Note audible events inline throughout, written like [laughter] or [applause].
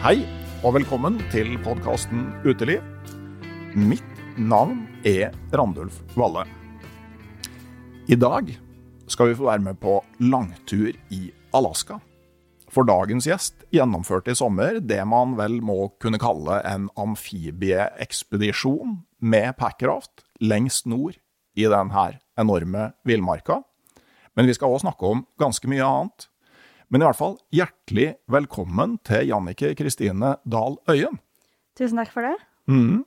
Hei, og velkommen til podkasten Uteliv. Mitt navn er Randulf Valle. I dag skal vi få være med på langtur i Alaska. For dagens gjest gjennomførte i sommer det man vel må kunne kalle en amfibieekspedisjon med packraft lengst nord i denne enorme villmarka. Men vi skal òg snakke om ganske mye annet. Men i hvert fall hjertelig velkommen til Jannike Kristine Dahl Øyen. Tusen takk for det. Mm.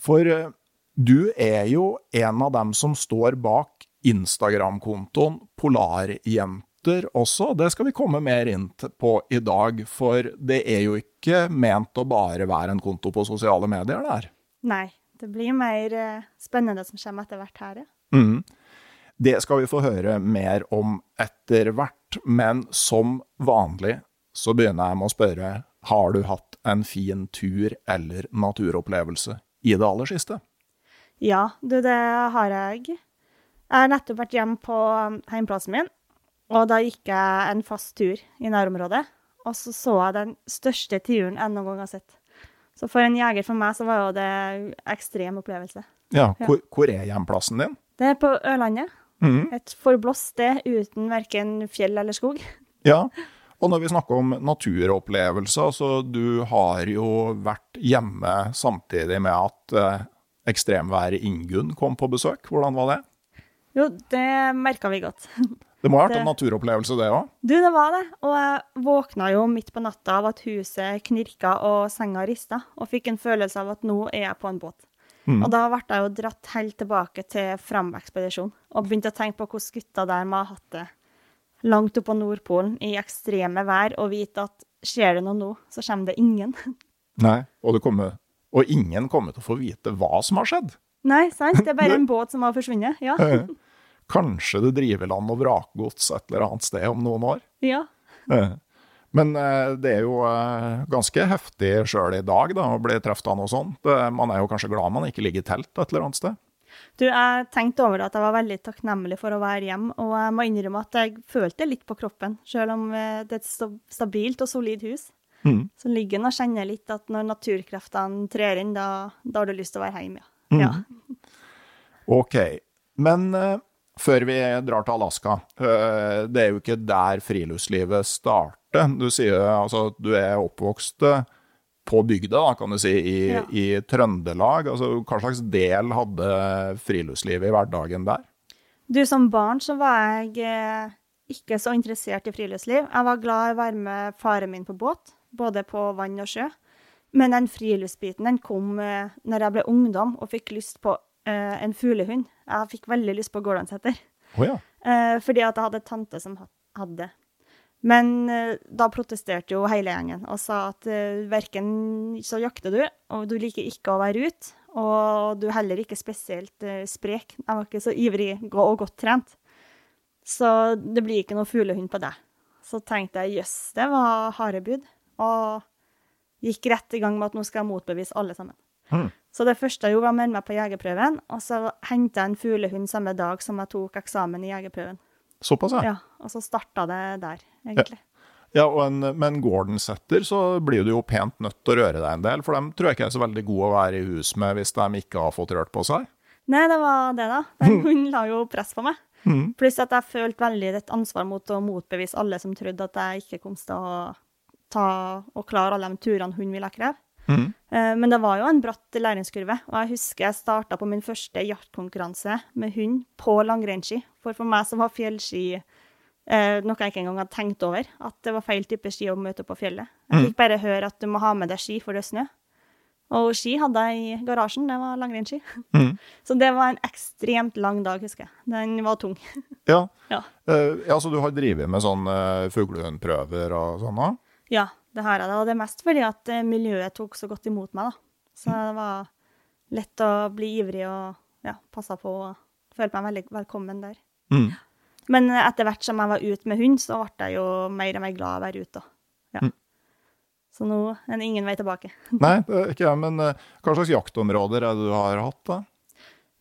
For eh, du er jo en av dem som står bak Instagram-kontoen Polarjenter også. Det skal vi komme mer inn på i dag, for det er jo ikke ment å bare være en konto på sosiale medier der. Nei, det blir mer eh, spennende som kommer etter hvert her, ja. Mm. Det skal vi få høre mer om etter hvert, men som vanlig så begynner jeg med å spørre har du hatt en fin tur eller naturopplevelse i det aller siste? Ja, du, det har jeg. Jeg har nettopp vært hjemme på heimplassen min, og da gikk jeg en fast tur i nærområdet. Og så så jeg den største tiuren jeg noen gang har sett. Så for en jeger for meg så var jo det ekstrem opplevelse. Ja, hvor, hvor er hjemplassen din? Det er på Ørlandet. Mhm. Et forblåst sted uten verken fjell eller skog. Ja, og når vi snakker om naturopplevelser, så du har jo vært hjemme samtidig med at eh, ekstremværet Ingunn kom på besøk. Hvordan var det? Jo, det merka vi godt. [laughs] Det må ha vært Det- en naturopplevelse, det òg? Du, det var det. Og jeg våkna jo midt på natta av at huset knirka og senga rista, og fikk en følelse av at nå er jeg på en båt. Mm. Og da ble jeg jo dratt helt tilbake til Fram-ekspedisjonen, og begynte å tenke på hvordan gutta der må ha hatt det langt oppå Nordpolen i ekstreme vær, og vite at skjer det noe nå, så kommer det ingen. [laughs] Nei. Og, det kommer, og ingen kommer til å få vite hva som har skjedd. Nei, sant? Det er bare [laughs] en båt som har forsvunnet. Ja. Eh, Kanskje det driver land og vrakgods et eller annet sted om noen år. ja. Men eh, det er jo eh, ganske heftig sjøl i dag da, å bli truffet av noe sånt. Man er jo kanskje glad man ikke ligger i telt et eller annet sted. Du, jeg tenkte over det at jeg var veldig takknemlig for å være hjemme, og jeg må innrømme at jeg følte litt på kroppen, selv om eh, det er et stabilt og solid hus. Mm. Så ligger en og kjenner litt at når naturkreftene trer inn, da, da har du lyst til å være hjemme, ja. Mm. ja. Ok, men uh, før vi drar til Alaska, uh, det er jo ikke der friluftslivet starter. Du sier altså at du er oppvokst eh, på bygda, da, kan du si, i, Ja. i Trøndelag. Altså, hva slags del hadde friluftslivet i hverdagen der? Du, som barn så var jeg eh, ikke så interessert i friluftsliv. Jeg var glad i å være med faren min på båt, både på vann og sjø. Men den friluftsbiten den kom eh, når jeg ble ungdom og fikk lyst på eh, en fuglehund. Jeg fikk veldig lyst på gårdsetter. Oh, ja. Eh, fordi at jeg hadde tante som hadde. Men eh, da protesterte jo hele gjengen og sa at eh, verken så jakter du, og du liker ikke å være ute, og du er heller ikke spesielt eh, sprek. Jeg var ikke så ivrig og godt trent. Så det blir ikke noe fuglehund på deg. Så tenkte jeg jøss, det var harde bud. Og gikk rett i gang med at nå skal jeg motbevise alle sammen. Mm. Så det første jeg gjorde, var å melde meg på jegerprøven, og så henta jeg en fuglehund samme dag som jeg tok eksamen i jegerprøven. Såpass, ja. Ja, og så starta det der, egentlig. ja og en, med en Gordon-setter så blir du jo pent nødt til å røre deg en del, for dem tror jeg ikke er så veldig gode å være i hus med hvis de ikke har fått rørt på seg. Nei, det var det, da. Den hunden la jo press på meg. Mm. Pluss at jeg følte veldig et ansvar mot å motbevise alle som trodde at jeg ikke kom til å ta og klare alle de turene hun ville kreve. Mm. Eh, Men det var jo en bratt læringskurve, og jeg husker jeg starta på min første jaktkonkurranse med hund på langrennsski. For for meg som var fjellski eh, noe jeg ikke engang hadde tenkt over, at det var feil type ski å møte på fjellet. Jeg fikk bare høre at du må ha med deg ski for det er snø. Og ski hadde jeg i garasjen, det var langrennsski. [laughs] Mm. Så det var en ekstremt lang dag, husker jeg. Den var tung. [laughs] Ja. Ja. Eh, ja, så du har drevet med sånn uh, fuglehundprøver og sånn da? Ja, det har jeg. det, Og det er mest fordi at eh, miljøet tok så godt imot meg, da. Så det var lett å bli ivrig og ja, passe på og følte meg veldig velkommen der. Mm. Men eh, etter hvert som jeg var ute med hund, så ble jeg jo mer og mer glad av å være ute. Ja. Mm. Så nå er det ingen vei tilbake. [laughs] Nei, ikke jeg, men eh, hva slags jaktområder er det du har hatt da?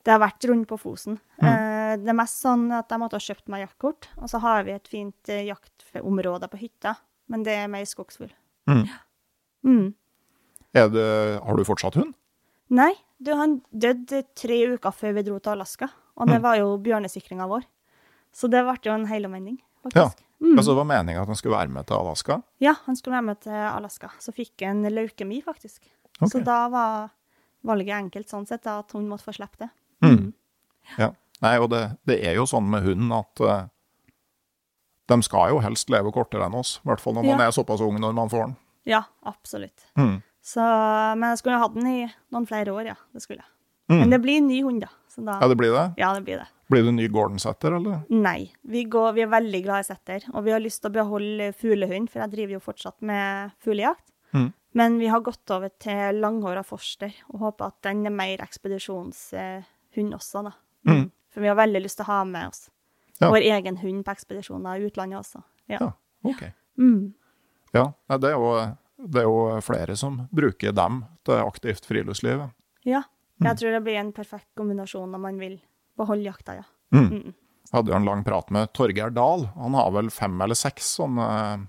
Det har vært rundt på Fosen. Mm. det er mest sånn at jeg måtte ha kjøpt meg jaktkort, og så har vi et fint eh, jaktområde på hytta, men det er mer skogsfugl. Mm. Mm. Er det, har du fortsatt hund? Nei, du, han døde tre uker før vi dro til Alaska, og det Mm. var jo bjørnesikringa vår. Så det ble jo en helomvending, Ja. faktisk. Mm. Altså, det var meningen at han skulle være med til Alaska? Ja, han skulle være med til Alaska. Så fikk han leukemi, faktisk. Okay. Så da var valget enkelt sånn sett, da, at hun måtte få slippe det. Mm. Ja. Nei, og det, det er jo sånn med hunden at uh, de skal jo helst leve kortere enn oss. I hvert fall når man Ja. er såpass ung når man får den. Ja, absolutt. Mm. Så, men jeg skulle ha hatt den i noen flere år, ja. Det skulle jeg. Mm. Men det blir en ny hund, da. Da Ja, det blir det? ja, det blir det. Blir det ny Gordon-setter, eller? Nei. Vi, går, vi er veldig glad i setter, og vi har lyst til å beholde fuglehund, for jeg driver jo fortsatt med fuglejakt. Mm. Men vi har gått over til langhåra forster, og håper at den er mer ekspedisjonshund også, da. Mm. For vi har veldig lyst til å ha med oss Ja. vår egen hund på ekspedisjoner i utlandet også. Ja. Ja, ok. Mm. Ja, det er, jo, det er jo flere som bruker dem til aktivt friluftsliv. ja. Mm. Jeg tror det blir en perfekt kombinasjon når man vil beholde jakta, ja. Mm. Mm. Hadde jo en lang prat med Torgeir Dahl. Han har vel fem eller seks sånne eh,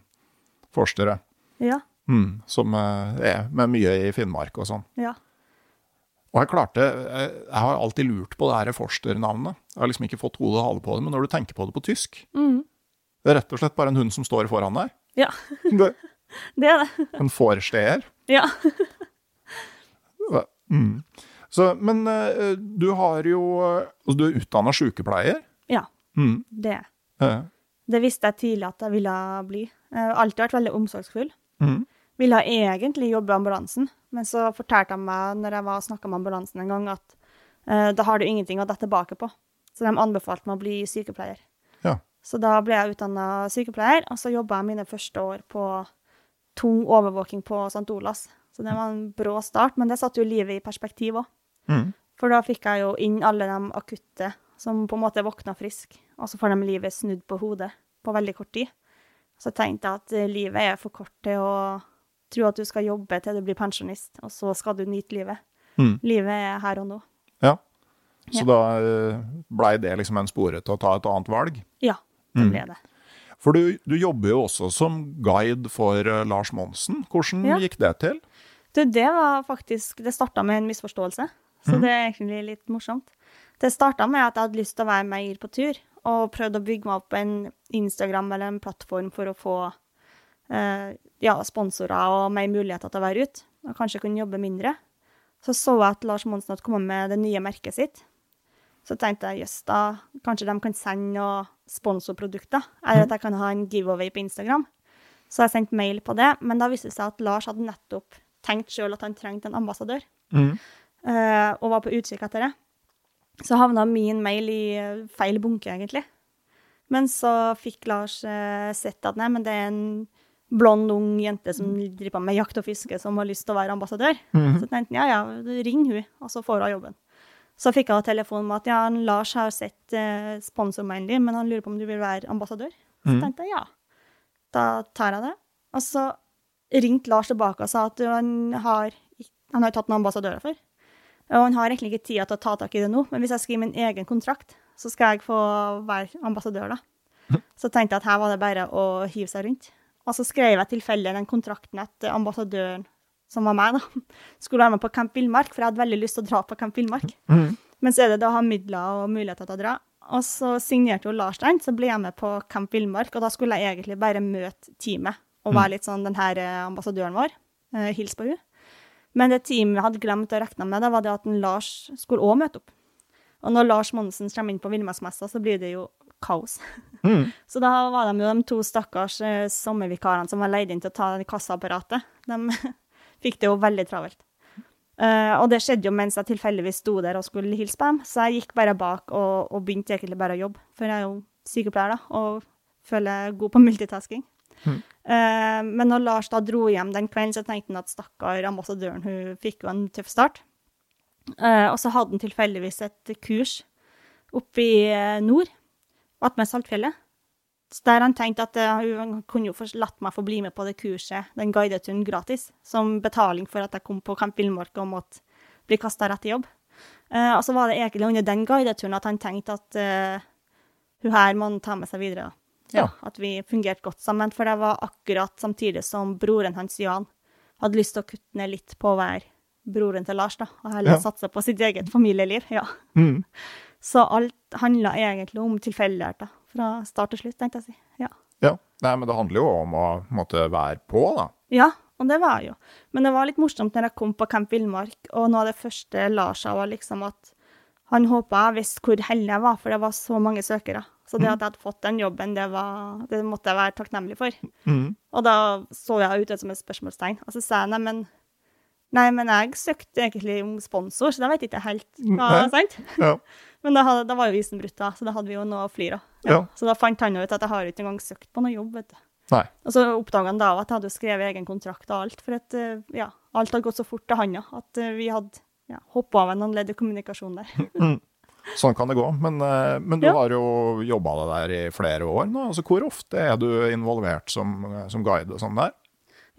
forstere. Ja. Mm, som eh, er med mye i Finnmark og sånn. Ja. Og jeg klarte Jeg, jeg har alltid lurt på det her Forster-navnet. Jeg har liksom ikke fått hodet og hale på det, men når du tenker på det på tysk Mm. Det er rett og slett bare en hund som står foran deg. Ja, [laughs] Det, det er det. en forsteer. Ja. Mm. Så, men eh, du har jo altså, Du er utdanna sykepleier. Ja, Mm. det. Eh, Det visste jeg tidlig at jeg ville bli. Jeg har alltid vært veldig omsorgsfull. mm. Ville egentlig jobbe i ambulansen, men så fortalte de meg når jeg var snakka med ambulansen en gang, at uh, da har du ingenting å dette tilbake på. Så de anbefalte meg å bli sykepleier. Ja. Så da ble jeg utdanna sykepleier, og så jobba jeg mine første år på tung overvåking på St. Olavs. Så det var en brå start, men det satte jo livet i perspektiv òg. Mm. For da fikk jeg jo inn alle de akutte som på en måte våkna frisk, og så får de livet snudd på hodet på veldig kort tid. Så tenkte jeg at eh, livet er for kort til å tro at du skal jobbe til du blir pensjonist, og så skal du nyte livet. Mm. Livet er her og nå. Ja. Så Ja. da uh, blei det liksom en spore til å ta et annet valg. Ja, det Mm. ble det. For du, du jobber jo også som guide for eh, Lars Monsen. Hvordan Ja. gikk det til? Du, det var faktisk Det starta med en misforståelse, så Mhm. det er egentlig litt morsomt. Det starta med at jeg hadde lyst til å være mer på tur, og prøvde å bygge meg opp en Instagram eller en plattform for å få eh, ja, sponsorer og mer muligheter til å være ute, og kanskje kunne jobbe mindre. Så så jeg at Lars Monsen hadde kommet med det nye merket sitt. Så tenkte jeg jøss, da kanskje de kan sende noen sponsorprodukter, eller at jeg kan ha en giveaway på Instagram. Så jeg sendte mail på det, men da viste det seg at Lars hadde nettopp tenkt sjøl at han trengte en ambassadør, Mm. Eh, og var på utkikk etter det. Så havna min mail i eh, feil bunke, egentlig. Men så fikk Lars eh, sett at nei, men det er en blond, ung jente som driver med jakt og fiske, som har lyst til å være ambassadør. Mhm. Så tenkte han ja, ja, ring hun, og så får hun jobben. Så fikk jeg telefon med at ja, Lars har sett eh, sponsormailen din, men han lurer på om du vil være ambassadør. Så mm. tenkte jeg ja, da tar jeg det. Og så ringte Lars tilbake og sa at han har, han har tatt noen ambassadører før. Og han har egentlig ikke tida til å ta tak i det nå, men hvis jeg skriver min egen kontrakt, så skal jeg få være ambassadør, da. [laughs] Så tenkte jeg at her var det bare å hive seg rundt. Og så skrev jeg tilfeldig den kontrakten at ambassadøren, som var meg, da, [laughs] skulle være med på Camp Villmark, for jeg hadde veldig lyst til å dra på Camp Villmark. Men så er det da å ha midler og muligheter til å dra. Og så signerte jo Lars den, så ble jeg med på Camp Villmark, og da skulle jeg egentlig bare møte teamet og være litt sånn den her eh, ambassadøren vår. Eh, Hils på hun. Men det teamet hadde glemt å regne med, det var det at en Lars skulle òg møte opp. Og når Lars Monsen kommer inn på Villmarksmessa, så blir det jo kaos. [laughs] Så da var de jo de to stakkars eh, sommervikarene som var leid inn til å ta kassaapparatet. De [laughs] fikk det jo veldig travelt. Uh, og det skjedde jo mens jeg tilfeldigvis sto der og skulle hilse på dem, så jeg gikk bare bak og, og begynte egentlig bare å jobbe. For jeg er jo sykepleier, da, og føler jeg god på multitasking. Eh, men når Lars da dro hjem den kvelden, så tenkte han at stakkar ambassadøren, hun fikk jo en tøff start. Uh, og så hadde han tilfeldigvis et kurs oppe i eh, nord, attmed Saltfjellet. Så der han tenkte at uh, hun kunne jo latt meg få bli med på det kurset, den guideturen gratis, som betaling for at jeg kom på Camp Villmark og måtte bli kasta rett i jobb. Og så var det egentlig under den guideturen at han tenkte at hun her må han ta med seg videre. da. Ja, At vi fungerte godt sammen. For det var akkurat samtidig som broren hans, Jan, hadde lyst til å kutte ned litt på å være broren til Lars, da, og heller Ja. satse på sitt eget familieliv. ja. Mm. [laughs] Så alt handla egentlig om tilfeldigheter fra start til slutt, tenkte jeg å si. Ja. Ja. Nei, men det handler jo om å måtte være på, da. ja, og det var jo. Men det var litt morsomt når jeg kom på Camp Villmark, og noe av det første Lars sa, var liksom at han håpa jeg visste hvor heldig jeg var, for det var så mange søkere. Så det at jeg hadde fått den jobben, det, var, det måtte jeg være takknemlig for. Mm. Og da så jeg ut som et spørsmålstegn. Og så sa jeg nei, men Nei, men jeg søkte egentlig om sponsor, så da vet jeg ikke helt hva Nei. sant? Ja. [laughs] Men da, hadde, da var jo isen brutt, da, så da hadde vi jo noe å flire av. Ja. Så da fant han ut at jeg har ikke engang søkt på noe jobb, vet du. Nei. Og så oppdaga han da at jeg hadde jo skrevet egen kontrakt og alt, for at eh, ja, alt hadde gått så fort til handa at eh, vi hadde ja, hoppa av noen ledd i kommunikasjonen der. Sånn kan det gå. Men, eh, men du Ja. har jo jobba deg der i flere år nå. Altså, hvor ofte er du involvert som, som guide og sånn der?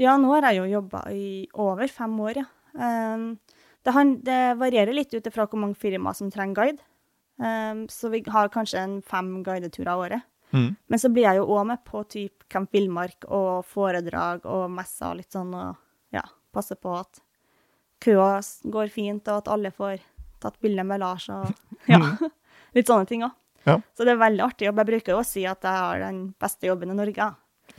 Ja, nå har jeg jo jobba i over fem år, ja. Um, det, han, det varierer litt ut ifra hvor mange firmaer som trenger guide. Um, så vi har kanskje en fem guideturer av året. Mm. Men så blir jeg jo òg med på typ Camp Villmark og foredrag og messer og litt sånn, og ja, passer på at køa går fint, og at alle får tatt bilde med Lars og [laughs] ja, [laughs] litt sånne ting òg. Ja. Så det er veldig artig jobb. Jeg bruker jo å si at jeg har den beste jobben i Norge.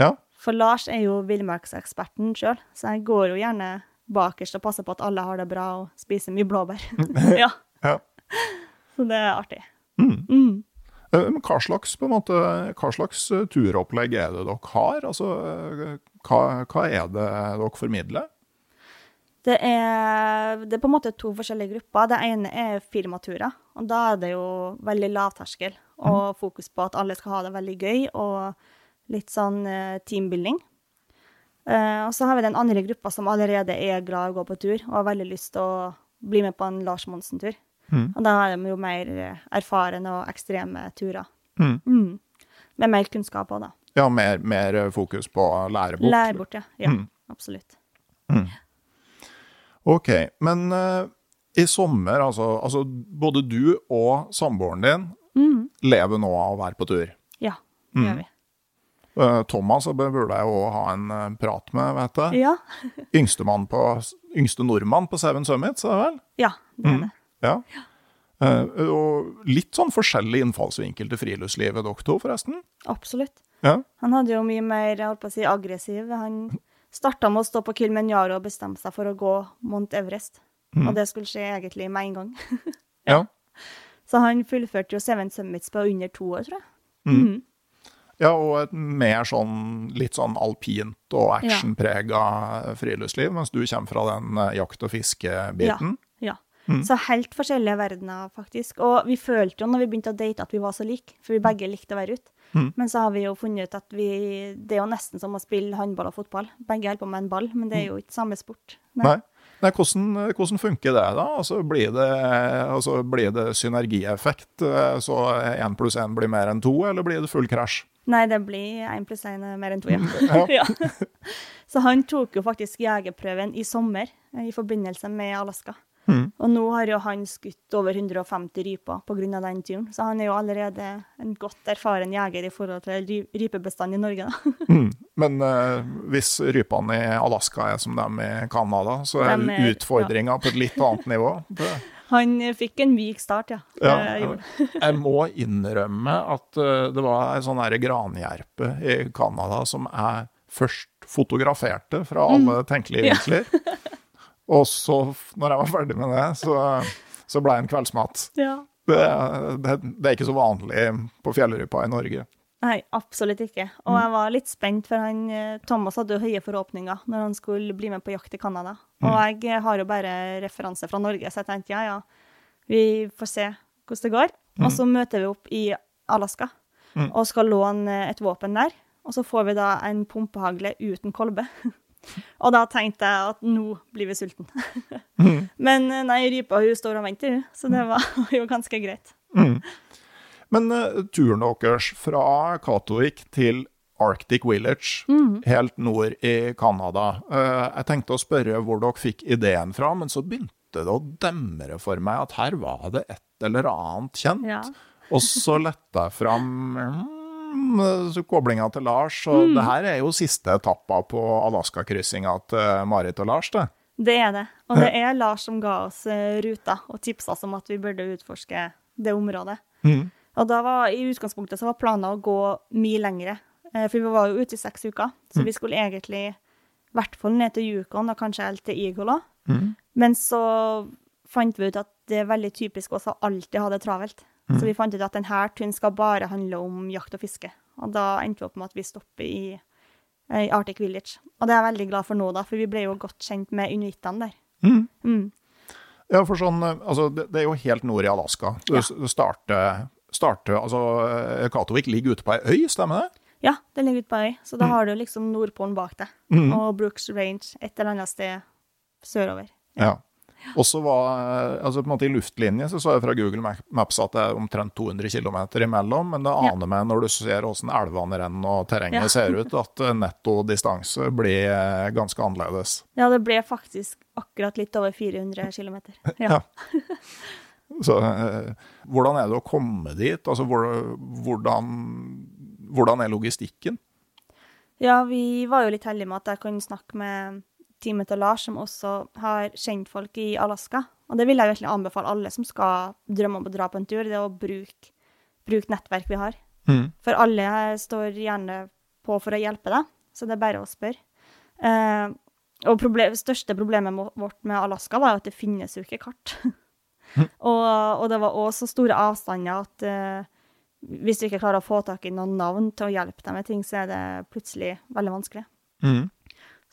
Ja. For Lars er jo villmarkseksperten sjøl, så jeg går jo gjerne bakerst og passer på at alle har det bra og spiser mye blåbær. [laughs] ja, ja. så det er artig. Mm. Mm. Eh, hva slags, måte, hva slags eh, turopplegg er det dere har? Altså, eh, hva, hva er det dere formidler? Det er, det er på en måte to forskjellige grupper. Det ene er firmaturer, og da er det jo veldig lavterskel og fokus på at alle skal ha det veldig gøy, og litt sånn eh, teambuilding. Uh, og så har vi den andre gruppa som allerede er glad i å gå på tur, og har veldig lyst til å bli med på en Lars Monsen-tur. Mm. Og da er de jo mer eh, erfarne og ekstreme turer. Mm. Mm. Med mer kunnskap òg, da. Ja, mer, mer fokus på lærebok? Lære bort, ja. Ja, Mm. absolutt. Ok, men uh, i sommer, altså, altså både du og samboeren din Mm. lever nå av å være på tur. Ja, det Mm. gjør vi. Eh, Thomas burde jeg jo ha en eh, prat med, vet jeg. Ja. [laughs] yngste, på, yngste nordmann på Seven Summits, er det vel? ja, det er Mm. det. Ja. Uh, og litt sånn forskjellig innfallsvinkel til friluftslivet, dere to, forresten. Absolutt. Ja. Han hadde jo mye mer jeg holdt på å si, aggressiv. Han starta med å stå på Kilimanjaro og bestemme seg for å gå Mount Everest. Mm. Og det skulle skje egentlig med en gang. [laughs] Ja. Så han fullførte jo Seven Summits på under to år, tror jeg. Mm. Mm. ja, og et mer sånn litt sånn alpint og actionprega friluftsliv, mens du kommer fra den eh, jakt- og fiskebiten. Ja. Mm. Så helt forskjellige verdener, faktisk. Og vi følte jo når vi begynte å date at vi var så like, for vi begge likte å være ute. Mm. Men så har vi jo funnet ut at vi, det er jo nesten som å spille håndball og fotball. Begge holder på med en ball, men det er jo ikke samme sport. Nei. Nei, hvordan, hvordan funker det da? Altså, blir, det, altså, blir det synergieffekt, eh, så én pluss én blir mer enn to, eller blir det full krasj? Nei, det blir én pluss én mer enn to, ja. [laughs] Ja. [laughs] ja. Så han tok jo faktisk jegerprøven i sommer, eh, i forbindelse med Alaska. Mm. Og nå har jo han skutt over 150 ryper pga. den turen, så han er jo allerede en godt erfaren jeger i forhold til ry- rypebestanden i Norge, da. [laughs] Mm. Men uh, hvis rypene i Alaska er som dem i Canada, så er Dem er- utfordringa på et litt annet nivå. [laughs] Han fikk en myk start, ja. Ja, [laughs] jeg må innrømme at eh, det var ei sånn granjerpe i Canada som jeg først fotograferte fra alle tenkelige vinkler. Ja. Og så, når jeg var ferdig med det, så, så ble jeg en kveldsmat. ja. Det, det, det er ikke så vanlig på fjellrypa i Norge. Nei, absolutt ikke. Og jeg var litt spent, for han, eh, Thomas hadde jo høye forhåpninger når han skulle bli med på jakt i Canada. Og jeg har jo bare referanse fra Norge, så jeg tenkte ja, ja, vi får se hvordan det går. Og så møter vi opp i Alaska Mm. og skal låne et våpen der. Og så får vi da en pumpehagle uten kolbe. [laughs] og da tenkte jeg at nå blir vi sulten. [laughs] Men eh, nei, rypa hun står og venter, så det var [laughs] jo ganske greit. Men uh, turen deres fra Katovik til Arctic Village, helt nord i Canada uh, Jeg tenkte å spørre hvor dere fikk ideen fra, men så begynte det å demre for meg at her var det et eller annet kjent. Ja. Og så lette jeg fram mm, så koblinga til Lars, og det her er jo siste etappa på Alaska-kryssinga til Marit og Lars, det. Det er det. Og det er Lars som ga oss eh, ruta og tipsa oss om at vi burde utforske det området. Mm. Og da var i utgangspunktet så var planen å gå mye lengre, eh, for vi var jo ute i seks uker. Så vi skulle egentlig i hvert fall ned til Yukon og kanskje helt til Eagle òg. Mhm. Men så fant vi ut at det er veldig typisk oss å alltid ha det travelt. Så vi fant ut at denne turen skal bare handle om jakt og fiske. Og da endte vi opp med at vi stopper i, eh, i Arctic Village. Og det er jeg veldig glad for nå, da, for vi ble jo godt kjent med inuittene der. Mm. Mm. Ja, for sånn, eh, altså, det, det er jo helt nord i Alaska. Du Ja. starter, starter altså, eh, Katovik ligger ute på ei øy, stemmer det? Ja, det ligger ute på øy, så da har du liksom Nordpolen bak deg. Mhm. Og Brooks Range et eller annet sted sørover. Ja. Og så var, altså på en måte I luftlinje så så jeg fra Google Maps at det er omtrent 200 km imellom, men det Ja. aner meg når du ser åssen elvene renner og terrenget Ja. ser ut, at eh, netto distanse blir eh, ganske annerledes. Ja, det ble faktisk akkurat litt over 400 km. [laughs] Ja. Ja. Så eh, hvordan er det å komme dit? Altså hvor, hvordan, hvordan er logistikken? ja, vi var jo litt heldige med at jeg kunne snakke med teamet til Lars, som også har kjent folk i Alaska. Og det vil jeg virkelig anbefale alle som skal drømme om å dra på en tur, det å bruke, bruke nettverk vi har. Mm. For alle står gjerne på for å hjelpe deg, så det er bare å spørre. Eh, og problem, største problemet vårt med Alaska var jo at det finnes jo ikke kart. [laughs] og, og det var også så store avstander at eh, hvis du ikke klarer å få tak i noen navn til å hjelpe deg med ting, så er det plutselig veldig vanskelig. Mhm.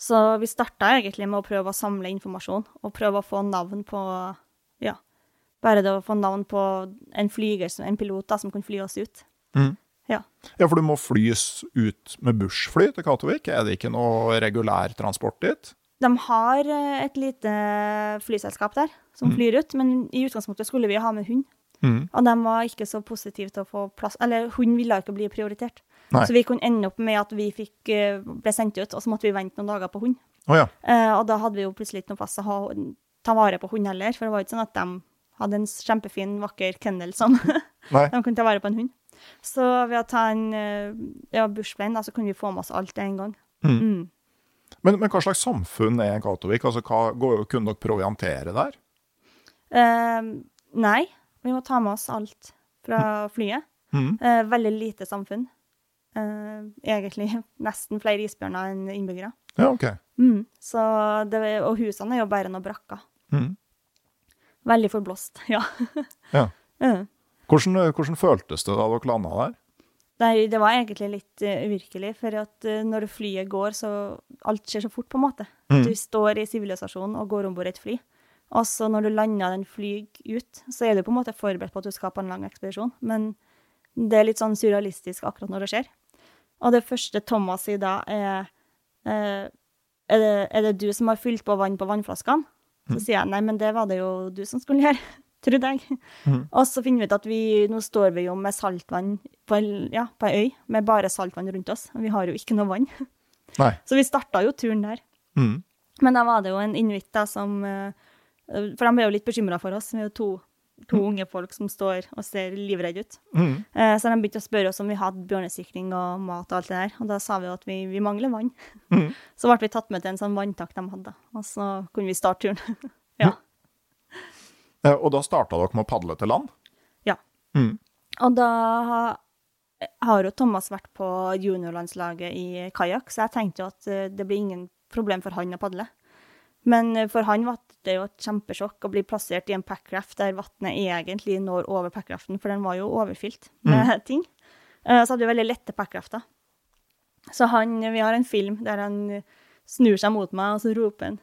Så vi starta egentlig med å prøve å samle informasjon, og prøve å få navn på Ja, bare det å få navn på en flyger, en pilot da, som kan fly oss ut. Mm. Ja. Ja, for du må flys ut med bussfly til Katowic? Er det ikke noe regulær transport dit? De har eh, et lite flyselskap der som flyr ut, men i utgangspunktet skulle vi ha med hund. Mm. Og de var ikke så positive til å få plass Eller hund ville ikke bli prioritert. Nei. Så vi kunne ende opp med at vi fikk, eh, ble sendt ut, og så måtte vi vente noen dager på hund. Oh, ja. Eh, og da hadde vi jo plutselig ikke noe plass å ha, ta vare på hund heller, for det var jo ikke sånn at de hadde en kjempefin, vakker kennel som [laughs] de kunne ta vare på en hund. Så ved å ta en eh, ja, bushplane, så kunne vi få med oss alt en gang. Mm. Men, men hva slags samfunn er Katovik? Altså, hva, kunne dere proviantere der? Eh, nei, vi må ta med oss alt fra flyet. Mm. Eh, veldig lite samfunn. Eh, egentlig [laughs] nesten flere isbjørner enn innbyggere. Ja, ok. Mm. Så det, og husene er jo bare noen brakker. Mm. Veldig forblåst, [laughs] ja. Ja. Mm. Hvordan, hvordan føltes det da dere landa der? Nei, det var egentlig litt uh, uvirkelig, for at uh, når flyet går, så alt skjer så fort, på en måte. Mm. Du står i sivilisasjonen og går om bord et fly. Og så når du lander den flyg ut, så er du på en måte forberedt på at du skal på en lang ekspedisjon. Men det er litt sånn surrealistisk akkurat når det skjer. Og det første Thomas sier da, er eh, er, det, er det du som har fylt på vann på vannflaskene? Så sier jeg nei, men det var det jo du som skulle gjøre, [laughs] trodde jeg. Og så finner vi ut at vi, nå står vi jo med saltvann på, ja, på ei øy, med bare saltvann rundt oss. Vi har jo ikke noe vann. [laughs] Nei. Så vi starta jo turen der. Mm. Men da var det jo en inuitt som Eh, For de ble jo litt bekymra for oss. Vi er jo to, to unge folk som står og ser livredde ut. Mm. Eh, Så de begynte å spørre oss om vi hadde bjørnesikring og mat og alt det der. Og da sa vi jo at vi, vi mangler vann. Mm. [laughs] Så ble vi tatt med til en sånn vanntak de hadde, og så kunne vi starte turen. [laughs] ja. Mm. Og da starta dere med å padle til land? Ja. Mm. Og da har jo Thomas vært på juniorlandslaget i kajakk, så jeg tenkte jo at eh, det blir ingen problem for han å padle. Men eh, for han var det jo et kjempesjokk å bli plassert i en packraft der vannet egentlig når over packraften, for den var jo overfylt med ting. Eh, Så hadde vi veldig lette packrafter. Så han, vi har en film der han snur seg mot meg, og så roper han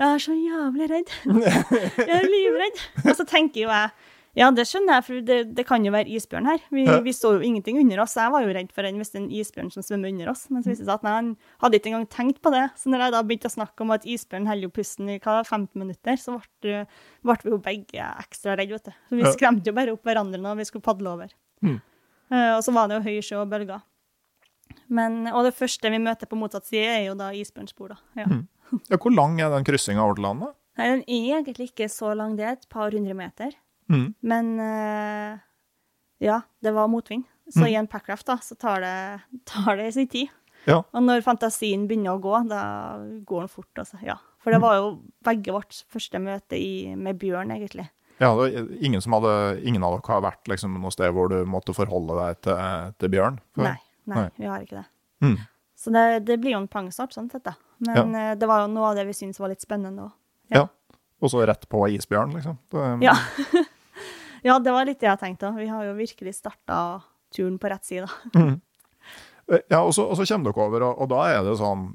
Jeg er så jævlig redd. [laughs] Jeg er livredd. Og så tenker jo jeg ja, det skjønner jeg, for det, det kan jo være isbjørn her. Vi, vi så jo ingenting under oss. Jeg var jo redd for en hvis det er en isbjørn som svømmer under oss. Men så viste det seg at nei, han hadde ikke engang tenkt på det. Så når jeg da begynte å snakke om at isbjørn holder jo pusten i hva, 15 minutter, så ble, ble vi jo begge ekstra redde, vet du. Så vi skremte jo bare opp hverandre når vi skulle padle over. Mm. Og så var det jo høy sjø og bølger. Men, og det første vi møter på motsatt side, er jo da isbjørnspor, da. Ja. Mm. Ja, hvor lang er den kryssinga over til landet? Nei, den er egentlig ikke så lang, det er et par hundre meter. Mm. Men uh, ja, det var motvind. Så Mm. i en packraft da, så tar det, tar det sin tid. Ja. Og når fantasien begynner å gå, da går den fort, altså. Ja. For det var jo begge vårt første møte i, med bjørn, egentlig. Ja, det ingen, som hadde, ingen av dere har vært liksom, noe sted hvor du måtte forholde deg til, til bjørn? Nei, nei, Nei. vi har ikke det. Mm. Så det, det blir jo en pangstart, sånn sett, da. Men ja. det var jo noe av det vi syntes var litt spennende òg. Ja. Og så rett på isbjørn, liksom? Det, Ja. [laughs] ja, det var litt det jeg tenkte. Vi har jo virkelig starta turen på rett side. [laughs] Mm. Ja, og så, og så kommer dere over, og, og da er det sånn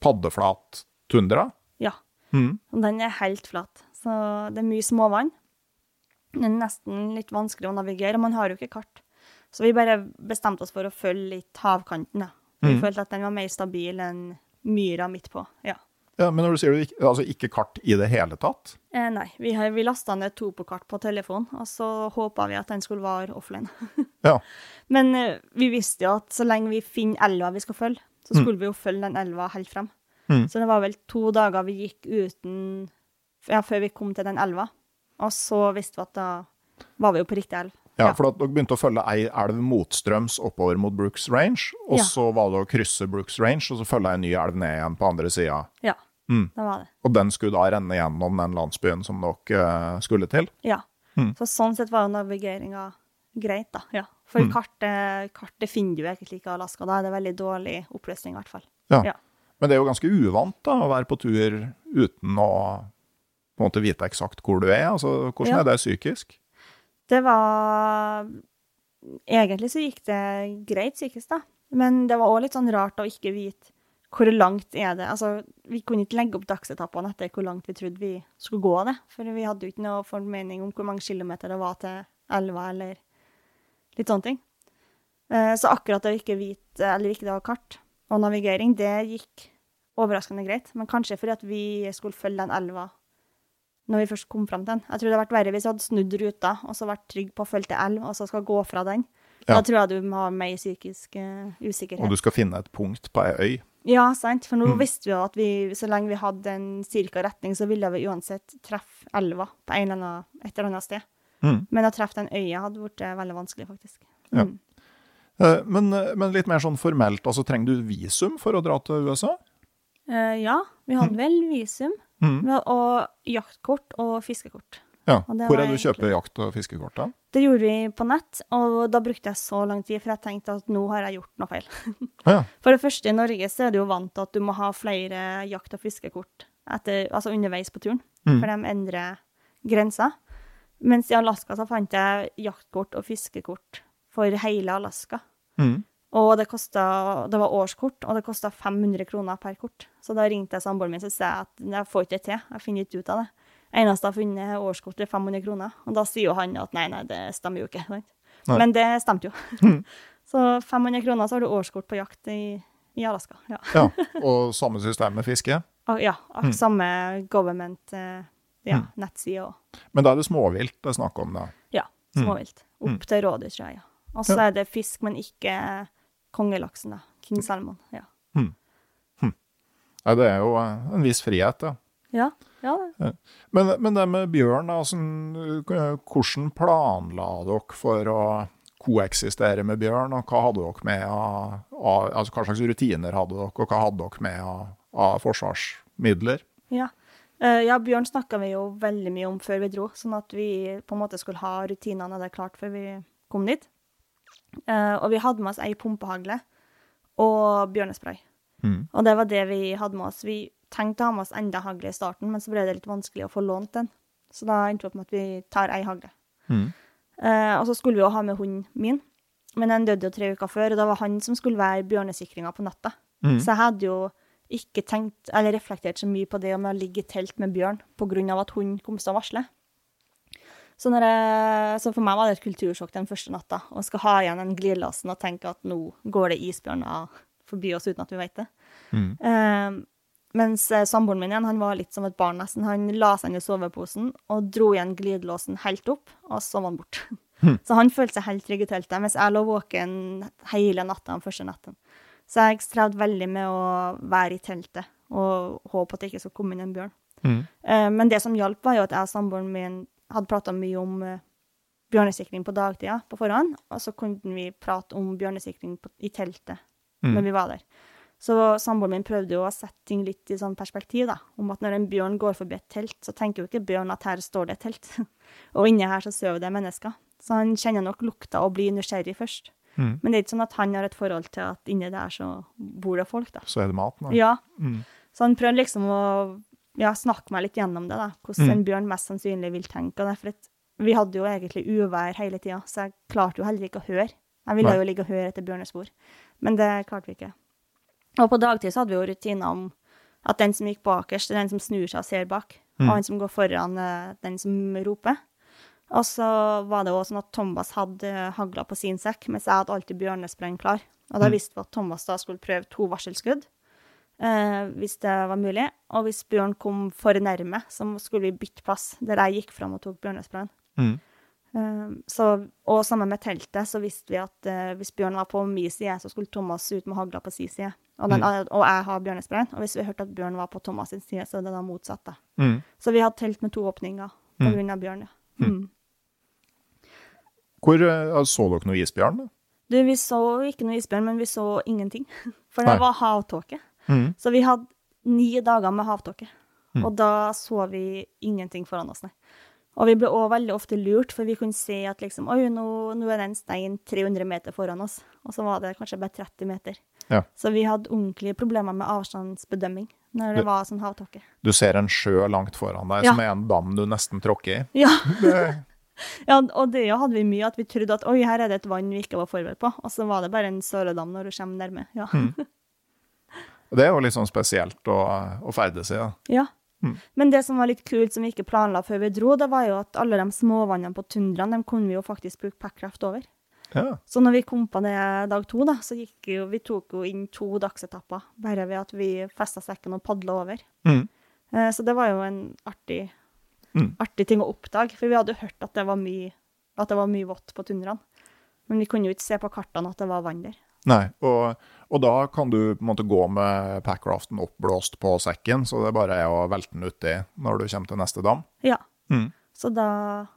paddeflat tundra? Ja. Mm. Den er helt flat. Så det er mye småvann. Det er nesten litt vanskelig å navigere, og man har jo ikke kart. Så vi bare bestemte oss for å følge litt havkanten, da. Vi Mm. følte at den var mer stabil enn myra midt på. Ja. Ja, men når du sier du ikke, altså ikke kart i det hele tatt? Eh, nei, vi, har- vi lasta ned to på telefon, og så håpa vi at den skulle være offline. [laughs] Ja. Men eh, vi visste jo at så lenge vi finner elva vi skal følge, så skulle vi jo følge den elva helt frem. Mm. Så det var vel to dager vi gikk uten Ja, før vi kom til den elva. Og så visste vi at da var vi jo på riktig elv. Ja, for at dere begynte å følge ei elv motstrøms oppover mot Brooks Range, og Ja. så var det å krysse Brooks Range, og så følge ei ny elv ned igjen på andre sida. Ja, Mm. det var det. Og den skulle da renne gjennom den landsbyen som dere eh, skulle til? Ja. Mm. Så sånn sett var jo navigeringa greit, da. Ja. For Mm. kartet, kartet finner du egentlig ikke i Alaska. Da er det veldig dårlig oppløsning, i hvert fall. Ja. Ja. Men det er jo ganske uvant da, å være på tur uten å på en måte vite eksakt hvor du er. Altså, hvordan Ja. er det psykisk? Det var Egentlig så gikk det greit psykisk, da. Men det var òg litt sånn rart å ikke vite hvor langt er det Altså, vi kunne ikke legge opp dagsetappene etter hvor langt vi trodde vi skulle gå det. For vi hadde jo ikke noe formening om hvor mange kilometer det var til elva, eller litt sånne ting. Eh, Så akkurat det å ikke vite, eller ikke det ha kart og navigering, det gikk overraskende greit. Men kanskje fordi at vi skulle følge den elva når vi først kom fram til den. Jeg tror det hadde vært verre hvis jeg hadde snudd ruta og så vært trygg på å følge til elv, og så skal gå fra den. Ja. Da tror jeg du må ha mer psykisk uh, usikkerhet. Og du skal finne et punkt på ei øy. Ja, sant. For nå Mm. visste vi jo at vi, så lenge vi hadde en cirka retning, så ville vi uansett treffe elva på eller annen, et eller annet sted. Mm. Men å treffe den øya hadde blitt eh, veldig vanskelig, faktisk. Ja. Mm. Eh, Men, men litt mer sånn formelt, altså trenger du visum for å dra til USA? Uh, ja, vi hadde vel visum Mm. og jaktkort og fiskekort. Ja. Det Hvor er er du kjøper jakt- og fiskekort? da? Det gjorde vi på nett, og da brukte jeg så lang tid, for jeg tenkte at nå har jeg gjort noe feil. [laughs] Ja. For det første, i Norge så er du jo vant til at du må ha flere jakt- og fiskekort etter, altså underveis på turen, Mm. for de endrer grenser. Mens i Alaska så fant jeg jaktkort og fiskekort for hele Alaska. Mm. Og det, kostet, det var årskort, og det kosta 500 kroner per kort. Så da ringte jeg samboeren min og sa at jeg får ikke det til, jeg finner ikke ut av det. Eneste jeg har funnet, er årskort til 500 kroner. Og da sier jo han at nei, nei, det stemmer jo ikke. Sant? Men det stemte jo. Mm. [laughs] så 500 kroner, så har du årskort på jakt i, i Alaska. Ja. ja. [laughs] Og samme system med fiske? Ja Mm. samme government eh, ja, Mm. nettside Men da er det småvilt det er snakk om, da? ja, småvilt. Opp til rådyr, tror jeg. Ja. Og så er det fisk, men ikke kongelaksen, da. King salmon. Ja. Nei, det er jo eh, en viss frihet, da. Ja, ja det. Men, men det med bjørn, da, sånn, hvordan planla dere for å koeksistere med bjørn? Og hva hadde dere med av, av altså Hva slags rutiner hadde dere, og hva hadde dere med av, av forsvarsmidler? Ja. Eh, ja, Bjørn snakka vi jo veldig mye om før vi dro, sånn at vi på en måte skulle ha rutinene der klart før vi kom dit. Eh, og vi hadde med oss ei pumpehagle og bjørnespray. Mm. Og det var det vi hadde med oss. Vi tenkte å ha med oss enda hagle i starten, men så ble det litt vanskelig å få lånt den. Så da endte vi opp med at vi tar ei hagle. Mm. Uh, og så skulle vi jo ha med hunden min, men den døde jo tre uker før, og det var han som skulle være bjørnesikringa på natta. Mm. Så jeg hadde jo ikke tenkt, eller reflektert så mye på det om å ligge i telt med bjørn av at hunden kom til å varsle. Så, jeg, så for meg var det et kultursjokk den første natta, Og skal ha igjen den glidelåsen og tenke at nå går det isbjørner forbi oss uten at vi vet det. Mm. Eh, mens eh, samboeren min igjen, han var litt som et barn nesten. Han la seg inn i soveposen og dro igjen glidelåsen helt opp, og så var han borte. Så han følte seg helt trygg i teltet, mens jeg lå våken hele natta den første natten. Så jeg strevde veldig med å være i teltet og håpe at det ikke skulle komme inn en bjørn. Mm. Men det som hjalp, var jo at jeg og samboeren min hadde prata mye om eh, bjørnesikring på dagtida på forhånd, og så kunne vi prate om bjørnesikring på, i teltet Mm. når vi var der. Så samboeren min prøvde jo å sette ting litt i sånn perspektiv, da. Om at når en bjørn går forbi et telt, så tenker jo ikke bjørn at her står det et telt. [laughs] og inni her så sover det mennesker. Så han kjenner nok lukta og blir nysgjerrig først. Mm. Men det er ikke sånn at han har et forhold til at inni der så bor det folk, da. Så er det mat nå? Ja. Mm. Så han prøvde liksom å ja, snakke meg litt gjennom det, da. Hvordan Mm. en bjørn mest sannsynlig vil tenke. Og det for at vi hadde jo egentlig uvær hele tida, så jeg klarte jo heller ikke å høre. Jeg ville Nei. jo ligge og høre etter bjørnespor, men det klarte vi ikke. Og på dagtid så hadde vi jo rutiner om at den som gikk bakerst, er den som snur seg og ser bak, Mm. og han som går foran, den som roper. Og så var det også sånn at Thomas hadde hagla på sin sekk, mens jeg hadde alltid bjørnespreng klar. Og da Mm. visste vi at Thomas da skulle prøve to varselskudd, hvis det var mulig. Og hvis bjørn kom for nærme, så skulle vi bytte plass, der jeg gikk fram og tok bjørnesprayen. Mm. Eh, så, og sammen med teltet, så visste vi at uh, hvis bjørn var på min side, så skulle Thomas ut med hagla på sin side. Og, den, og jeg har bjørnesprayen. Og hvis vi hørte at bjørn var på Thomas sin side, så er det da motsatt. da. Mm. Så vi hadde telt med to åpninger på Mm. grunn av bjørn, ja. Mm. Hvor uh, Så dere noe isbjørn? da? Du, vi så ikke noe isbjørn, men vi så ingenting. [laughs] For det Nei. var havtåke. Mm. Så vi hadde ni dager med havtåke. Mm. Og da så vi ingenting foran oss, nei. Og vi ble òg veldig ofte lurt, for vi kunne se at liksom Oi, nå, nå er det en stein 300 meter foran oss. Og så var det kanskje bare 30 meter. Ja. Så vi hadde ordentlige problemer med avstandsbedømming når det du, var sånn havtåke. Du ser en sjø langt foran deg, Ja. som er en dam du nesten tråkker i. Ja. [laughs] Ja, og det hadde vi mye, at vi trodde at oi, her er det et vann vi ikke var forberedt på. Og så var det bare en søledam når du kommer nærme. Ja. Mm. [laughs] det er jo litt sånn spesielt å, å ferdes i. da. Ja. Mm. Men det som var litt kult, som vi ikke planla før vi dro, det var jo at alle de småvannene på tundraen, dem kunne vi jo faktisk bruke packraft over. Ja. Så når vi kom på det dag to, da, så gikk jo, vi tok jo inn to dagsetapper, bare ved at vi festa sekken og padla over. Mm. Eh, Så det var jo en artig, Mm. artig ting å oppdage, for vi hadde jo hørt at det var mye, at det var mye vått på tundraen. Men vi kunne jo ikke se på kartene at det var vann der. Nei, og, og da kan du på en måte gå med packraften oppblåst på sekken, så det bare er å velte den uti når du kommer til neste dam. Ja. Mm. Så da,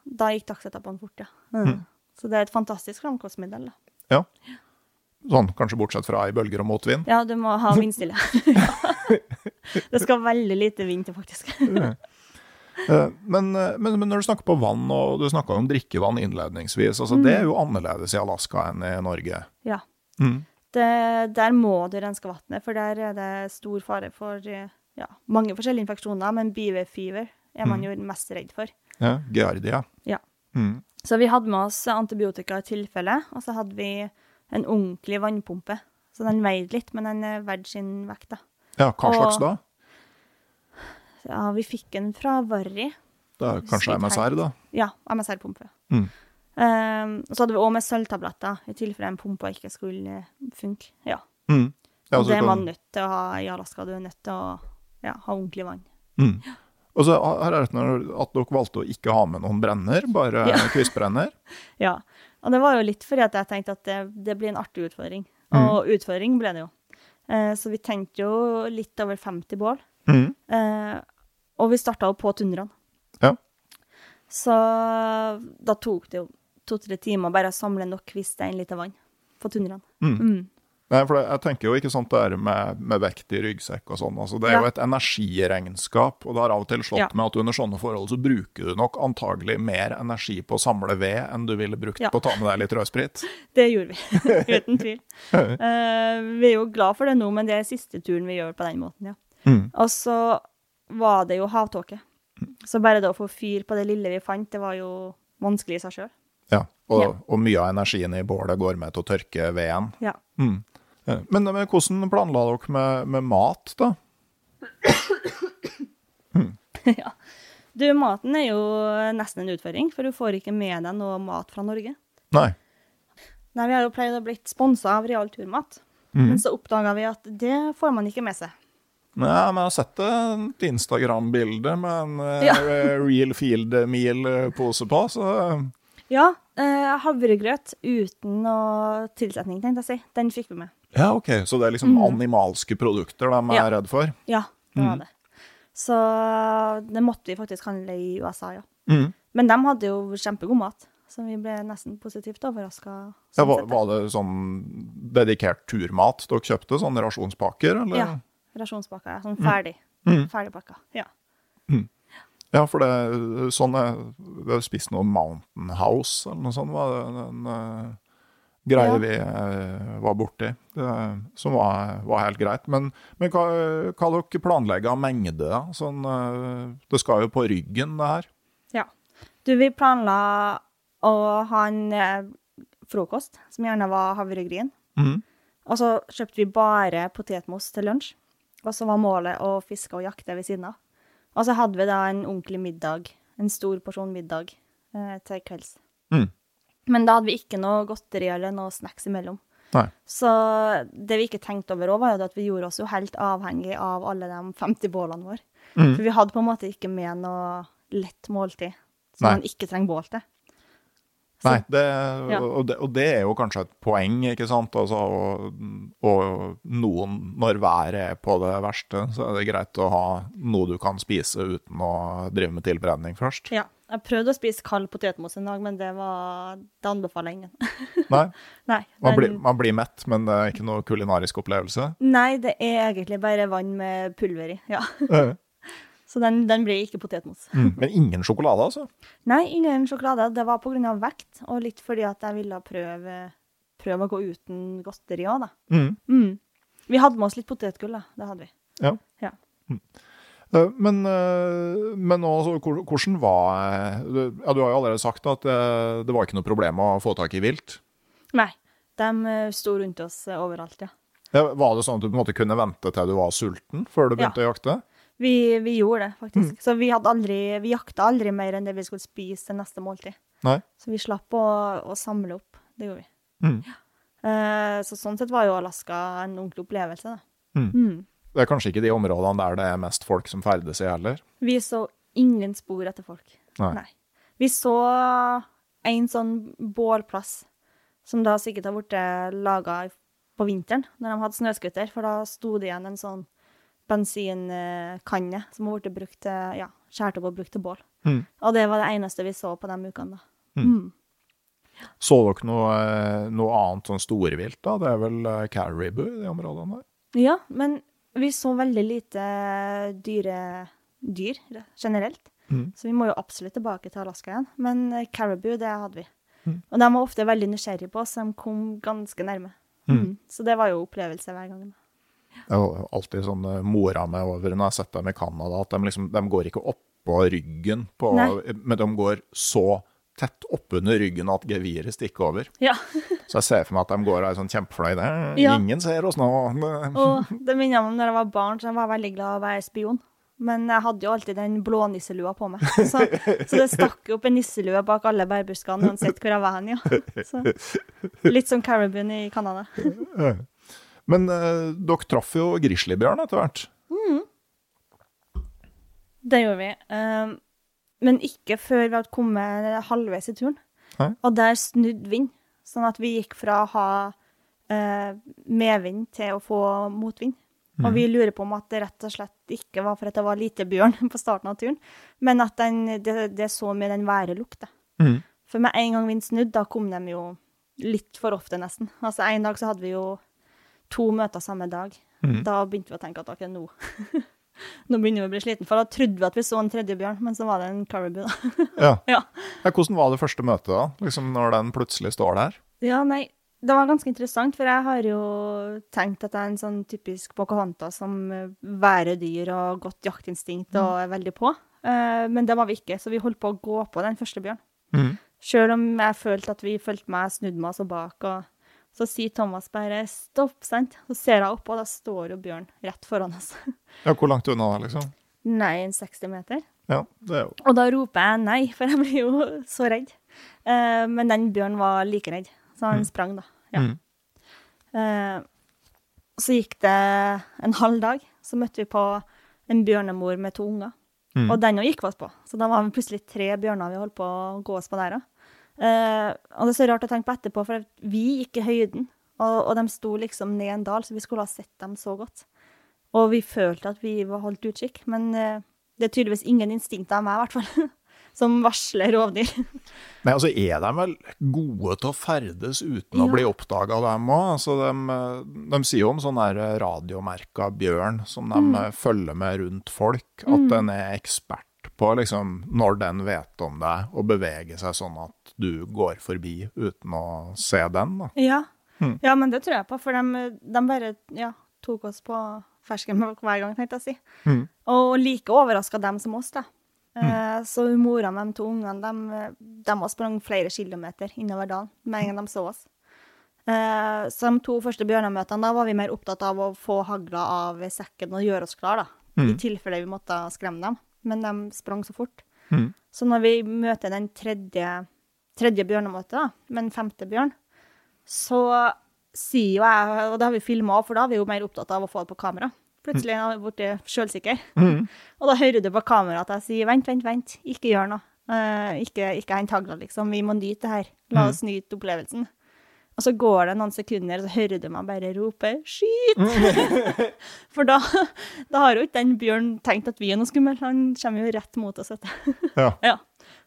da gikk dagsetappene fort, ja. Mm. Så det er et fantastisk framkomstmiddel. Ja. Sånn, kanskje bortsett fra i bølger og motvind. Ja, du må ha vindstille. [laughs] det skal veldig lite vind til, faktisk. [laughs] Eh, Men, eh, men, men når du snakker på vann, og du snakka om drikkevann innledningsvis, altså det er jo annerledes i Alaska enn i Norge. Ja. Mm. Det, der må du renske vannet, for der er det stor fare for eh, ja, mange forskjellige infeksjoner, men beaver-fever er man jo mest redd for. Ja, Giardia. Ja. Mm. Så vi hadde med oss antibiotika i tilfelle, og så hadde vi en ordentlig vannpumpe. Så den veide litt, men den er verdt sin vekt, da. Ja, hva slags Og- da? Ja, vi fikk den fra Varri. Det er kanskje MSR, da? Ja, MSR-pumpe. Mm. Um, og så hadde vi òg med sølvtabletter, i tilfelle en pumpe ikke skulle funke. Ja. Mm. Ja, Og det er man nødt til å ha i Alaska. Du er nødt til å ja, ha ordentlig vann. Mm. Og så har jeg hørt at dere valgte å ikke ha med noen brenner, bare Ja. [laughs] kvistbrenner. [laughs] Ja. Og det var jo litt fordi at jeg tenkte at det, det blir en artig utfordring. Mm. Og utfordring ble det jo. Eh, så vi tenkte jo litt over 50 bål. Mm. Eh, Og vi starta jo på tundraen. Ja. Så da tok det jo to-tre timer bare samle nok en liter vann på tundraen. Mm. Nei, for jeg tenker jo ikke sånt det er med, med vekt i ryggsekk og sånn. Altså, det er Ja. jo et energiregnskap, og det har av og til slått Ja. med at under sånne forhold så bruker du nok antagelig mer energi på å samle ved enn du ville brukt Ja. på å ta med deg litt rødsprit. [laughs] Det gjorde vi, [laughs] uten tvil. uh, [laughs] vi er jo glad for det nå, men det er siste turen vi gjør på den måten, ja. Mm. Og så var det jo havtåke. Så bare det å få fyr på det lille vi fant, det var jo vanskelig i seg sjøl. Ja, og, Ja. og mye av energien i bålet går med til å tørke veden. Ja. Mm. Eh, Men, men hvordan planla dere med, med mat, da? [coughs] ja. Du, maten er jo nesten en utfordring, for du får ikke med deg noe mat fra Norge. Nei. Nei, vi har jo pleid å blitt sponsa av Real Turmat, Mm. men så oppdaga vi at det får man ikke med seg. Nei, men jeg har sett et Instagram-bilde med en eh, Ja. Real Field Meal-pose på, så Ja, eh, havregrøt uten noe tilsetning, tenkte jeg å si. Den fikk vi med. Ja, OK. Så det er liksom animalske produkter de er Mm. Ja. redd for? Ja, det var Mm. det. Så det måtte vi faktisk handle i USA, ja. Mm. Men de hadde jo kjempegod mat, så vi ble nesten positivt overraska. Ja, var, var det sånn dedikert turmat dere kjøpte? Sånne rasjonspakker, eller? Ja. Rasjonspakker. Sånn ferdig. Mm. Ferdigpakka. Ja. Ja, for det sånn jeg, Vi har spist noe Mountain House eller noe sånt, var det en uh, greie Ja. vi uh, var borti, det, som var, var helt greit. Men, men hva, hva dere planlegger av mengde? da? Sånn, eh, det skal jo på ryggen, det her. ja. Du, vi planla å ha en eh, frokost som gjerne var havregryn. Mm. Og så kjøpte vi bare potetmos til lunsj. Og så var målet å fiske og jakte ved siden av. Og så hadde vi da en ordentlig middag, en stor porsjon middag, eh, til kvelds. Mm. Men da hadde vi ikke noe godteri eller noe snacks imellom. Nei. Så det vi ikke tenkte over òg, var jo at vi gjorde oss jo helt avhengig av alle de 50 bålene våre. Mm. For vi hadde på en måte ikke med noe lett måltid som Nei. man ikke trenger bål til. Det, Ja. og, det, og det er jo kanskje et poeng, ikke sant? Altså, og, og noen, når været er på det verste, så er det greit å ha noe du kan spise uten å drive med tilberedning først. Ja. Jeg prøvde å spise kald potetmos en dag, men det var Det anbefaler jeg ingen. Nei, [laughs] Nei, man, blir, man blir mett, men det er ikke noe kulinarisk opplevelse. Nei, det er egentlig bare vann med pulver i. Ja. Eh, Så den, den blir ikke potetmos. Mm. Men ingen sjokolade, altså? Nei, ingen sjokolade. Det var av vekt, og litt fordi at jeg ville prøve, prøve å gå uten godteri òg, da. Mm. Mm. Vi hadde med oss litt potetgull, da. Det hadde vi. Ja. Ja. Mm. Eh, Men, eh, men også, hvordan var du- Ja, du har jo allerede sagt at det, det var ikke noe problem å få tak i vilt. Nei. De eh, sto rundt oss eh, overalt, ja. Ja, Var det sånn at du på en måte kunne vente til du var sulten før du Ja. begynte å jakte? Vi, vi gjorde det, faktisk. Mm. Så vi, aldri, vi jakta aldri mer enn det vi skulle spise til neste måltid. Nei? Så vi slapp å, å samle opp. Det gjorde vi. Mm. Eh, så sånn sett var jo Alaska en ordentlig opplevelse, da. Mm. Mm. Det er kanskje ikke de områdene der det er mest folk som ferdes i heller. Vi så ingen spor etter folk. Nei. Vi så en sånn bålplass som da sikkert har blitt laga på vinteren, når de hadde snøscooter, for da sto det igjen en sånn bensinkanne som har blitt brukt til, ja, skåret opp og brukt til bål. Mm. Og det var det eneste vi så på de ukene, da. Mm. Mm. Så dere noe, eh, noe annet sånn storvilt, da? Det er vel eh, caribou i de områdene der? Ja, men vi så veldig lite dyre dyr generelt. Mm. Så vi må jo absolutt tilbake til Alaska igjen. Men eh, caribou, det hadde vi. Mm. Og de var ofte veldig nysgjerrige på oss, de kom ganske nærme. Mm. Mm. Så det var jo opplevelse hver gang. Det er alltid sånn mora meg over når jeg har sett dem i Canada, at de, liksom, de går ikke oppå ryggen, på, men de går så tett oppunder ryggen at geviret stikker over. Ja. Så jeg ser for meg at de går er sånn kjempefornøyde. Ja. Ingen ser oss nå. [laughs] Og det minner meg om når jeg var barn, så jeg var veldig glad i å være spion. Men jeg hadde jo alltid den blå nisselua på meg. [laughs] Så, så det stakk opp en nisselue bak alle bærbuskene uansett hvor jeg var hen, ja. Så, litt som Caribbean i Canada. [laughs] Men eh, dere traff jo grizzlybjørn etter hvert. Det gjorde vi. Um, men ikke før vi hadde kommet halvveis i turen. Hæ? Og der snudde vind, sånn at vi gikk fra å ha uh, medvind til å få motvind. Og vi lurer på om at det rett og slett ikke var for at det var lite bjørn [laughs] på starten av turen, men at den, det, det så med den værelukta. Mhm. For med en gang vinden snudde, da kom de jo litt for ofte, nesten. Altså En dag så hadde vi jo to møter samme dag. Mm. Da begynte vi å tenke at ok, nå [laughs] Nå begynner vi å bli sliten, for da trodde vi at vi så en tredje bjørn, men så var det en caribou, da. [laughs] Ja. ja. Hvordan var det første møtet, da? Liksom Når den plutselig står der? ja, nei, det var ganske interessant, for jeg har jo tenkt at jeg er en sånn typisk Pocahontas som værer væredyr og godt jaktinstinkt og er veldig på. Eh, men det var vi ikke, så vi holdt på å gå på den første bjørn. Mm. Sjøl om jeg følte at vi fulgte meg, snudde meg oss bak, og så sier Thomas bare 'stopp', sant? Så ser jeg opp, og da står jo bjørn rett foran oss. [laughs] Ja, hvor langt unna liksom? Nei, en 60 meter. Ja, det er jo Og da roper jeg nei, for jeg blir jo [laughs] så redd. Eh, men den bjørnen var like redd, så han Mm. sprang, da. Ja. Mm. Eh, så gikk det en halv dag, så møtte vi på en bjørnemor med to unger. Mm. Og den òg gikk vi oss på. Så da var vi plutselig tre bjørner vi holdt på å gå oss på der. da. Eh, og det er så rart å tenke på etterpå, for vi gikk i høyden, og, og de sto liksom ned en dal, så vi skulle ha sett dem så godt. Og vi følte at vi var holdt utkikk, men uh, det er tydeligvis ingen instinkt av meg, i hvert fall, [laughs] som varsler rovdyr. [laughs] Nei, altså er de vel gode til å ferdes uten å Ja. bli oppdaga, dem òg? Altså, de, de sier jo om sånn radiomerka bjørn som de Mm. eh, følger med rundt folk, at den er ekspert på liksom når den vet om deg, og beveger seg sånn at du går forbi uten å se den. da. Ja. Hmm. ja, men det tror jeg på, for de, de bare ja, tok oss på fersken hver gang, tenkte jeg å si. Hmm. Og like overraska dem som oss, da. Mm. så mora med de to ungene, de, de sprang flere kilometer innover dalen med en gang de så oss. Eh, så de to første bjørnemøtene, da var vi mer opptatt av å få hagla av sekken og gjøre oss klar, da. I Mm. tilfelle vi måtte skremme dem. Men de sprang så fort. Mm. Så når vi møter den tredje, tredje bjørnemåte, da, med den femte bjørn, så sier jo jeg, og det har vi filma òg, for da er vi jo mer opptatt av å få det på kamera. Plutselig er jeg blitt sjølsikker. Mm. Og da hører du på kameraet at jeg sier vent, vent, vent, ikke gjør noe. Uh, ikke ikke hent hagla, liksom. Vi må nyte det her. La oss nyte opplevelsen. Og så går det noen sekunder, og så hører du meg bare rope 'skyt'! [laughs] [laughs] For da, da har jo ikke den bjørnen tenkt at vi er noe skummel. Han kommer jo rett mot oss. Ja. [laughs] Ja.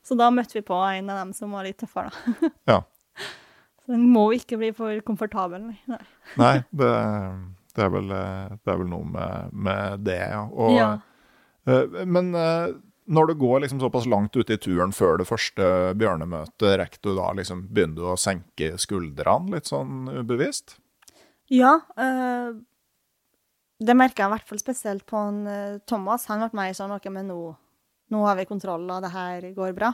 Så da møtte vi på en av dem som var litt tøffere, da. [laughs] ja. Så den må ikke bli for komfortabel. nei. [laughs] Nei. Det, det, er vel, det er vel noe med, med det, ja. Og, Ja. eh, Men eh, når du går liksom såpass langt ute i turen før det første bjørnemøtet, rekker du da liksom, begynner du å senke skuldrene litt sånn ubevisst? Ja, Øh, det merker jeg i hvert fall spesielt på en, Thomas. Han ble mer sånn, ok, men nå, nå har vi kontroll, og det her går bra.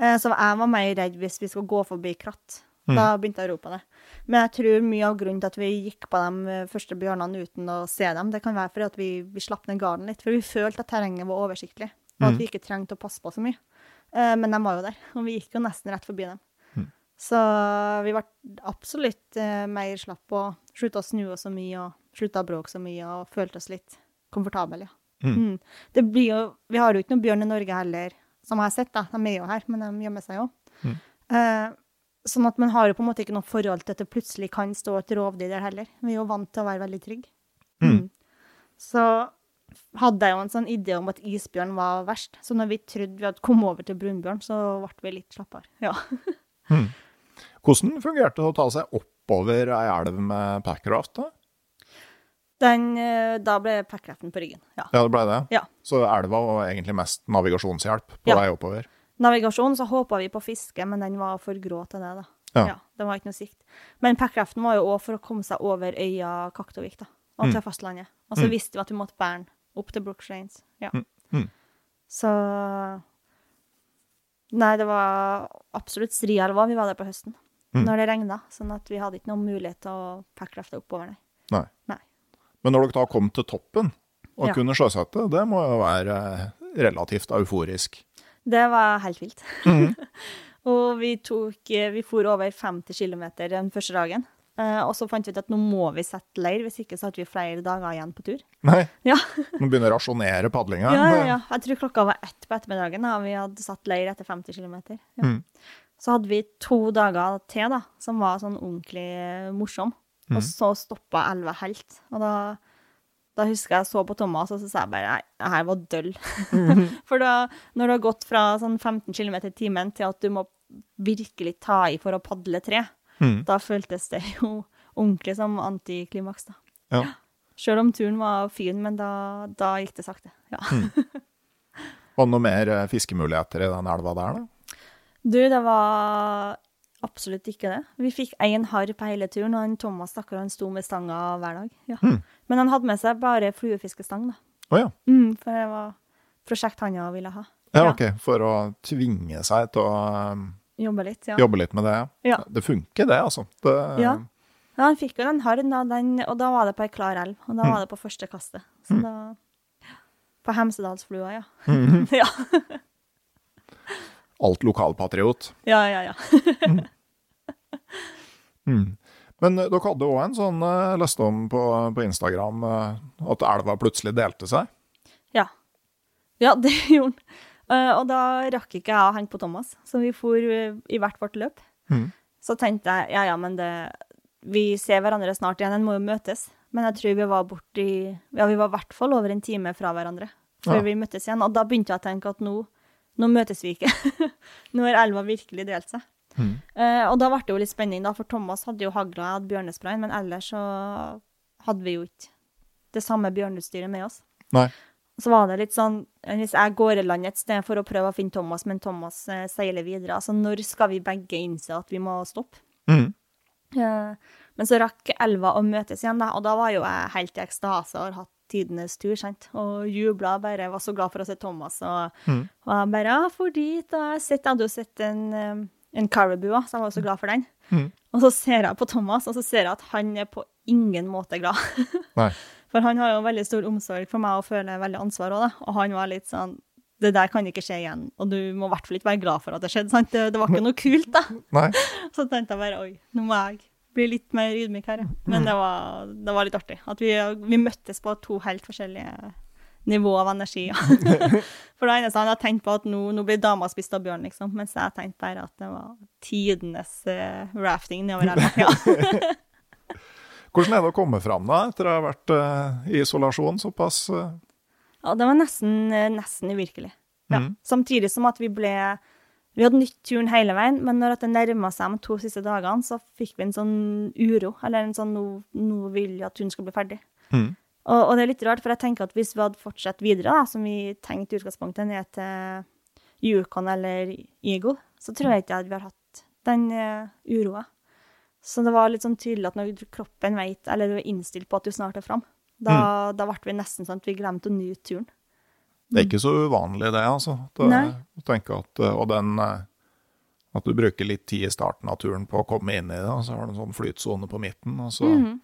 Eh, så jeg var mer redd hvis vi skulle gå forbi kratt. Da begynte jeg å rope det. Men jeg tror mye av grunnen til at vi gikk på de eh, første bjørnene uten å se dem, det kan være fordi at vi, vi slapp ned garden litt. For vi følte at terrenget var oversiktlig, og at vi ikke trengte å passe på så mye. Eh, men de var jo der, og vi gikk jo nesten rett forbi dem. Så vi ble absolutt mer slapp og slutta å snu oss så mye og slutta å bråke så mye og følte oss litt komfortable, ja. Mm. Mm. Det blir jo, vi har jo ikke noen bjørn i Norge heller, som jeg har sett, da. De er jo her, men de gjemmer seg jo. Mm. Eh, sånn at man har jo på en måte ikke noe forhold til at det plutselig kan stå et rovdyr der heller. Vi er jo vant til å være veldig trygge. Mm. Så hadde jeg jo en sånn idé om at isbjørn var verst. Så når vi trodde vi hadde kommet over til brunbjørn, så ble vi litt slappere. [laughs] Ja. Hvordan fungerte det å ta seg oppover ei elv med packraft? da? Den, eh, da ble packraften på ryggen. Ja. Ja, det ble det? Ja. Så elva var egentlig mest navigasjonshjelp på Ja. vei oppover? Navigasjon så håpa vi på fiske, men den var for grå til det. da. Ja. ja Det var ikke noe sikt. Men packraften var jo òg for å komme seg over øya Kaktovik da, og Mm. til fastlandet. Og så Mm. visste vi at vi måtte bære den opp til Brooks Rains. Ja. Mm. Mm. Så Nei, det var absolutt strielva vi var der på høsten. Mm. Når det regna. Sånn at vi hadde ikke noen mulighet til å packrafte oppover, nei. Nei. Nei. Men når dere da kom til toppen og Ja. kunne sjøsette, det må jo være eh, relativt euforisk. Det var helt vilt. Mm. [laughs] og vi tok Vi for over 50 km den første dagen. Eh, og så fant vi ut at nå må vi sette leir, hvis ikke så hadde vi flere dager igjen på tur. Nei, Ja, [laughs] nå begynner å rasjonere padlinga. ja, ja, ja. Jeg tror klokka var ett på ettermiddagen da vi hadde satt leir etter 50 km. Ja. Mm. Så hadde vi to dager til, da, som var sånn ordentlig eh, morsom. Og så stoppa elva helt. Og da, Da husker jeg så på Thomas, og så sa jeg bare nei, det her var døll. [laughs] For da, når du har gått fra sånn 15 km i timen til at du må virkelig ta i for å padle tre, Mm. da føltes det jo ordentlig som antiklimaks, da. Ja. Sjøl om turen var fin, men da, da gikk det sakte. Ja. [laughs] Var det noe mer eh, fiskemuligheter i den elva der, da? Du, det var absolutt ikke det. Vi fikk én harr på hele turen, og han Thomas stakkar, han sto med stanga hver dag. Ja. Mm. Men han hadde med seg bare fluefiskestang, da. Oh, ja. Mm, for det var prosjekt han òg ville ha. ja. Ja. OK. For å tvinge seg til å um, Jobbe litt, ja. jobbe litt med det. Ja. Det funker, det, altså. Det, Ja. Han fikk jo den harren, da, den, og da var det på ei klar elv. Og da var det på første kastet. Så da På Hemsedalsflua, ja. -hmm. [laughs] ja. Alt lokalpatriot. Ja, ja, ja. [laughs] Mm. Men eh, dere hadde òg en sånn uh, leste om på, på Instagram uh, at elva plutselig delte seg. Ja. Ja, [laughs] det gjorde han. Uh, og da rakk ikke jeg å henge på Thomas, så vi for eh, i hvert vårt løp. Mm. Så tenkte jeg ja, ja, men det Vi ser hverandre snart igjen, en må jo møtes. Men jeg tror vi var borti Ja, vi var i hvert fall over en time fra hverandre før Ja. vi møttes igjen. Og da begynte jeg å tenke at nå, nå møtes vi ikke. [laughs] nå har elva virkelig delt seg. Mm. Uh, og da ble det jo litt spenning, da, for Thomas hadde jo hagla, jeg hadde bjørnesprayen, men ellers så hadde vi jo ikke det samme bjørneutstyret med oss. Nei. Så var det litt sånn Hvis jeg går i land et sted for å prøve å finne Thomas, men Thomas uh, seiler videre, altså når skal vi begge innse at vi må stoppe? Mm. Uh, men så rakk elva å møtes igjen, da, og da var jo jeg helt i ekstase og har hatt tidenes tur, sant, og jubla bare, var så glad for å se Thomas, og, mm. og jeg bare ja, for dit, og jeg, sett, jeg hadde jo sett en, eh, en caribou, så jeg var så glad for den. Mm. Og så ser jeg på Thomas, og så ser jeg at han er på ingen måte glad. [laughs] Nei. For han har jo veldig stor omsorg for meg og føler veldig ansvar òg. Og han var litt sånn Det der kan ikke skje igjen, og du må i hvert fall ikke være glad for at det skjedde. sant? Det, det var ikke noe kult, da. Nei. [laughs] Så tenkte jeg bare oi, nå må jeg bli litt mer ydmyk her, ja. Men det var, det var litt artig. At vi, vi møttes på to helt forskjellige nivå av energi. Ja. [laughs] For det eneste han hadde tenkt på at nå, nå blir dama spist av bjørn, liksom. Mens jeg tenkte bare at det var tidenes uh, rafting nedover elva. Ja. [laughs] Hvordan er det å komme fram da, etter å ha vært eh, i isolasjon såpass? Uh... Ja, det var nesten, nesten uvirkelig. Ja. Mm. Samtidig som at vi ble Vi hadde nytt turen hele veien, men når det nærma seg de to siste dagene, så fikk vi en sånn uro. Eller en sånn nå, nå vil jeg at turen skal bli ferdig. Mm. Og, og det er litt rart, for jeg tenker at hvis vi hadde fortsatt videre, da, som vi tenkte i utgangspunktet, ned til Yukon eller Eagle, så tror jeg ikke at vi har hatt den uh, uroa. Så det var litt sånn tydelig at når kroppen vet, eller du er innstilt på at du snart er fram, da, da ble vi nesten sånn at vi glemte å nyte turen. Det er ikke så uvanlig det, altså. Å tenke at, eh, og den, eh, at du bruker litt tid i starten av turen på å komme inn i det, og så har du en sånn flytsone på midten, og så Mhm.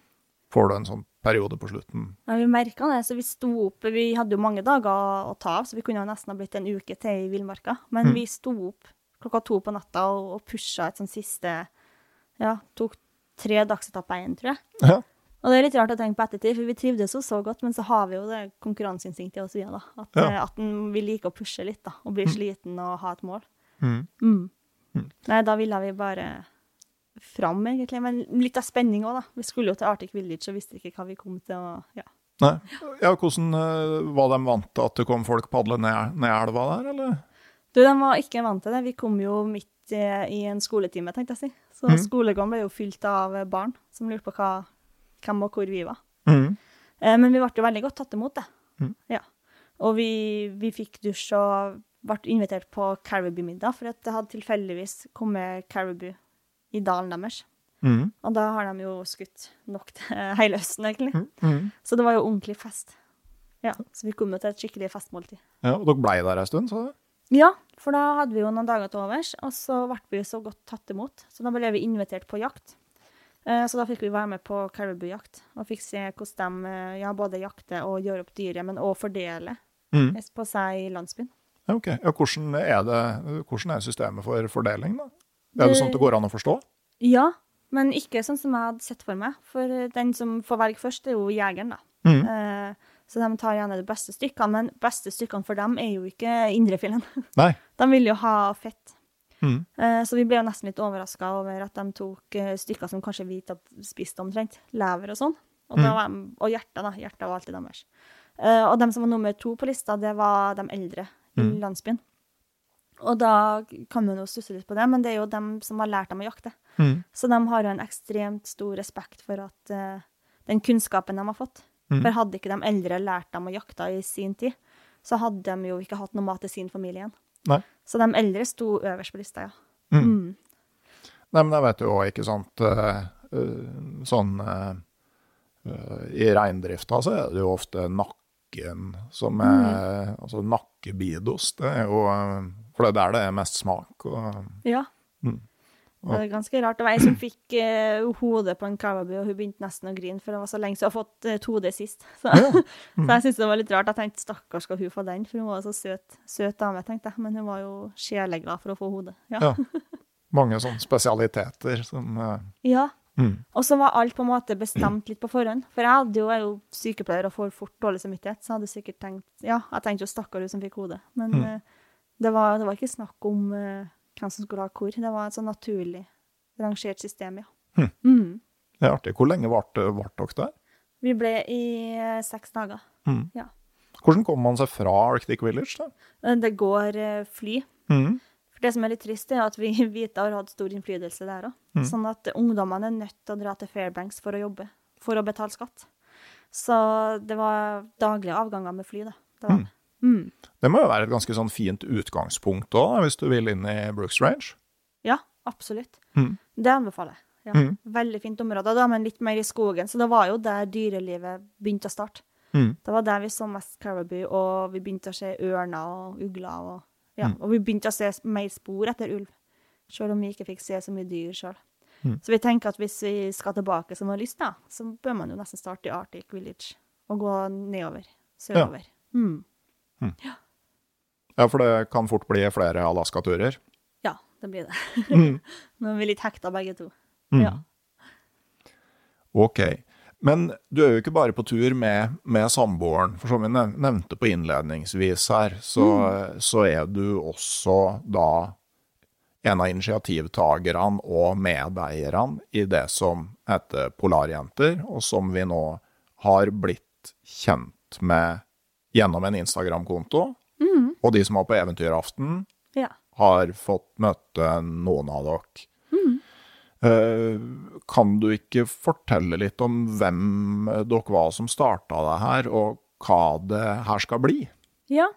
får du en sånn periode på slutten. Ja, vi merka det, så vi sto opp Vi hadde jo mange dager å ta av, så vi kunne jo nesten ha blitt en uke til i villmarka. Men Mm. vi sto opp klokka to på natta og, og pusha et sånn siste Ja, tok tre dagsetapper igjen, tror jeg. Ja. Og det er litt rart å tenke på ettertid, for vi trivdes jo så godt, men så har vi jo det konkurranseinstinktet i oss igjen, da. At, Ja. eh, at vi liker å pushe litt, da, og bli sliten og ha et mål. Mhm. Mm. Mm. Nei, da ville vi bare fram, egentlig. Men litt av spenning òg, da. Vi skulle jo til Arctic Village og visste ikke hva vi kom til å Ja. Nei. Ja, hvordan eh, var de vant til at det kom folk padle ned, ned elva der, eller? Du, de var ikke vant til det. Vi kom jo midt eh, i en skoletime, tenkte jeg å si. Så Mhm. skolegården ble jo fylt av barn som lurte på hva, hvem og hvor vi var. Mm. Eh, men vi ble jo veldig godt tatt imot, det. Mm. Ja. Og vi, vi fikk dusj og ble invitert på caribou-middag, for det hadde tilfeldigvis kommet caribou i dalen deres. Mm. Og da har de jo skutt nok til [laughs] hele høsten, egentlig. Mhm. Så det var jo ordentlig fest. Ja, Så vi kom jo til et skikkelig festmåltid. Ja, og dere blei der en stund, sa du? Ja, for da hadde vi jo noen dager til overs, og så ble vi så godt tatt imot. Så da ble vi invitert på jakt. Eh, Så da fikk vi være med på caribou-jakt, og fikk se hvordan de eh, ja, både jakter og gjør opp dyret, men òg fordeler mm. på seg i landsbyen. Ok. Ja, hvordan, er det, hvordan er systemet for fordeling, da? Er det sånn at det går an å forstå? Ja, men ikke sånn som jeg hadde sett for meg, for eh, den som får velge først, er jo jegeren, da. Mm. Eh, Så de tar gjerne de beste stykkene, men beste stykkene for dem er jo ikke indrefileten. [laughs] De vil jo ha fett. Mhm. Eh, Så vi ble jo nesten litt overraska over at de tok eh, stykker som kanskje vi ikke hadde spist omtrent. Lever og sånn. Og, mm. og hjertet, da. Hjertet var alltid deres. Eh, og de som var nummer to på lista, det var de eldre i Mm. landsbyen. Og da kan man jo stusse litt på det, men det er jo dem som har lært dem å jakte. Mm. Så de har jo en ekstremt stor respekt for at eh, den kunnskapen de har fått. Mm. For hadde ikke de eldre lært dem å jakte i sin tid, så hadde de jo ikke hatt noe mat til sin familie igjen. Nei. Så de eldre sto øverst på lista, ja. Mm. Mm. Nei, men jeg vet jo òg, ikke sant eh, eh, Sånn eh, I reindrifta så er det jo ofte nakken som er Altså nakkebidos. Det er jo For det er der det er mest smak. Og, Ja. Mm. Det er ganske rart. Det var ei som fikk eh, hodet på en caribou, og hun begynte nesten å grine, for det var så lenge siden hun har fått eh, et hode sist. [laughs] Så, så jeg syntes det var litt rart. Jeg tenkte stakkars skal hun få den, for hun var så søt, søt dame, tenkte jeg. Men hun var jo sjeleglad for å få hodet. Ja. Ja. [laughs] mange sånne spesialiteter som uh... ja. mm. Og så var alt på en måte bestemt litt på forhånd. For jeg hadde jo, jeg er jo sykepleier og får fort dårlig samvittighet, så jeg hadde sikkert tenkt Ja, jeg tenkte jo stakkar hun som fikk hodet. Men Mm. uh, det, var, det var ikke snakk om eh, hvem som skulle ha hvor. Det var et sånn naturlig rangert system, ja. Hm. Mm. Det er artig. Hvor lenge varte dere der? Vi ble i eh, seks dager. Mm. Ja. Hvordan kommer man seg fra Arctic Village, da? Eh, Det går eh, fly. Mm. For det som er litt trist, er at vi [laughs] hvite har hatt stor innflytelse der òg. Mm. Sånn at ungdommene er nødt til å dra til Fairbanks for å jobbe, for å betale skatt. Så det var daglige avganger med fly, da. Det var det. Mm. Det må jo være et ganske sånn fint utgangspunkt òg, hvis du vil inn i Brooks Range. Ja, absolutt. Mm. Det anbefaler jeg. Ja. Mm. Veldig fint område. Da man litt mer i skogen, så det var jo der dyrelivet begynte å starte. Mm. Det var der vi så mest caribou, og vi begynte å se ørner og ugler. Og, ja, Mm. og vi begynte å se mer spor etter ulv, selv om vi ikke fikk se så mye dyr sjøl. Mm. Så vi tenker at hvis vi skal tilbake som har lyst, da, så bør man jo nesten starte i Arctic Village og gå nedover, sørover. Mm. Ja, for det kan fort bli flere Alaska-turer. Ja, det blir det. Mm. [laughs] Nå er vi litt hekta begge to. Mm. Ja. Ok. Men du er jo ikke bare på tur med, med samboeren. For som vi nevnte på innledningsvis her, så, så er du også da en av initiativtakerne og medeierne i det som heter Polarjenter, og som vi nå har blitt kjent med gjennom en Instagram-konto. Og de som var på Eventyraften, ja. har fått møte noen av dere. Eh, kan du ikke fortelle litt om hvem dere var som starta det her, og hva det her skal bli? Ja.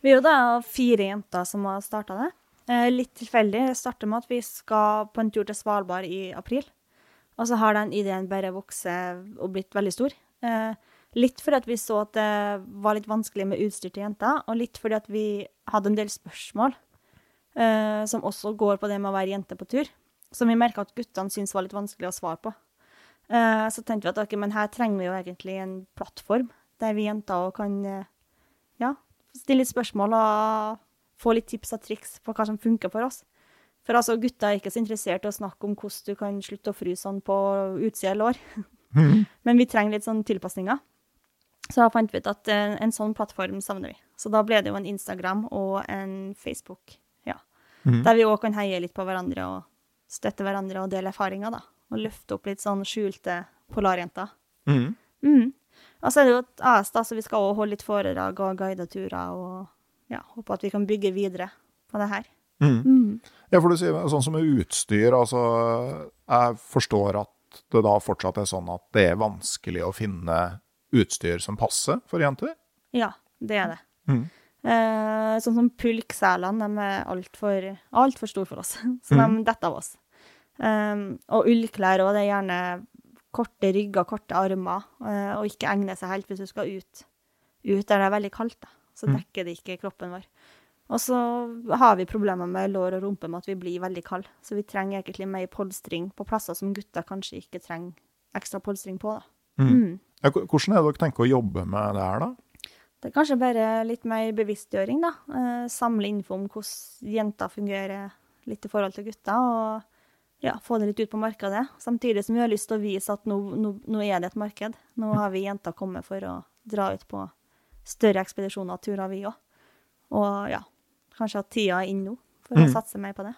Vi er jo da fire jenter som har starta det. Eh, litt tilfeldig. Det starter med at vi skal på en tur til Svalbard i april. Og så har den ideen bare vokst og blitt veldig stor. Eh, litt fordi at vi så at det var litt vanskelig med utstyr til jenter, og litt fordi at vi hadde en del spørsmål uh, som også går på det med å være jente på tur, som vi merka at guttene syntes var litt vanskelig å svare på. Uh, så tenkte vi at okay, men her trenger vi jo egentlig en plattform der vi jenter kan uh, ja, stille litt spørsmål og få litt tips og triks på hva som funker for oss. For altså, gutter er ikke så interessert i å snakke om hvordan du kan slutte å fryse sånn på utsida av lår. [laughs] Men vi trenger litt sånn tilpasninger. Så da fant vi ut at eh, en sånn plattform savner vi. Så da ble det jo en Instagram og en Facebook, ja. Der vi òg kan heie litt på hverandre og støtte hverandre og dele erfaringer, da. Og løfte opp litt sånn skjulte polarjenter. Mm. Mm. Og så er det jo et AS, da, så vi skal også holde litt foredrag og guide turer og ja, håpe at vi kan bygge videre på det her. Mhm. Mm. Ja, for du sier sånn som med utstyr, altså Jeg forstår at det da fortsatt er sånn at det er vanskelig å finne utstyr som passer for jenter? Ja, det er det. Mm. Eh, sånn som pulkselene, de er altfor alt for store for oss, [laughs] så de detter av oss. Um, og ullklær òg, det er gjerne korte rygger, korte armer, eh, og ikke egner seg helt hvis du skal ut, ut der det er veldig kaldt. da. Så Mm. dekker det ikke kroppen vår. Og så har vi problemer med lår og rumpe med at vi blir veldig kalde, så vi trenger egentlig mer polstring på plasser som gutter kanskje ikke trenger ekstra polstring på. da. Mm. Ja, hvordan er det dere tenker å jobbe med det her, da? Det er kanskje bare litt mer bevisstgjøring, da. Eh, samle info om hvordan jenter fungerer litt i forhold til gutter, og ja, få det litt ut på markedet. Samtidig som vi har lyst til å vise at nå, nå, nå er det et marked. Nå har vi jenter kommet for å dra ut på større ekspedisjoner og turer, vi òg. Og ja, kanskje at tida er inn nå for å Mm. satse mer på det.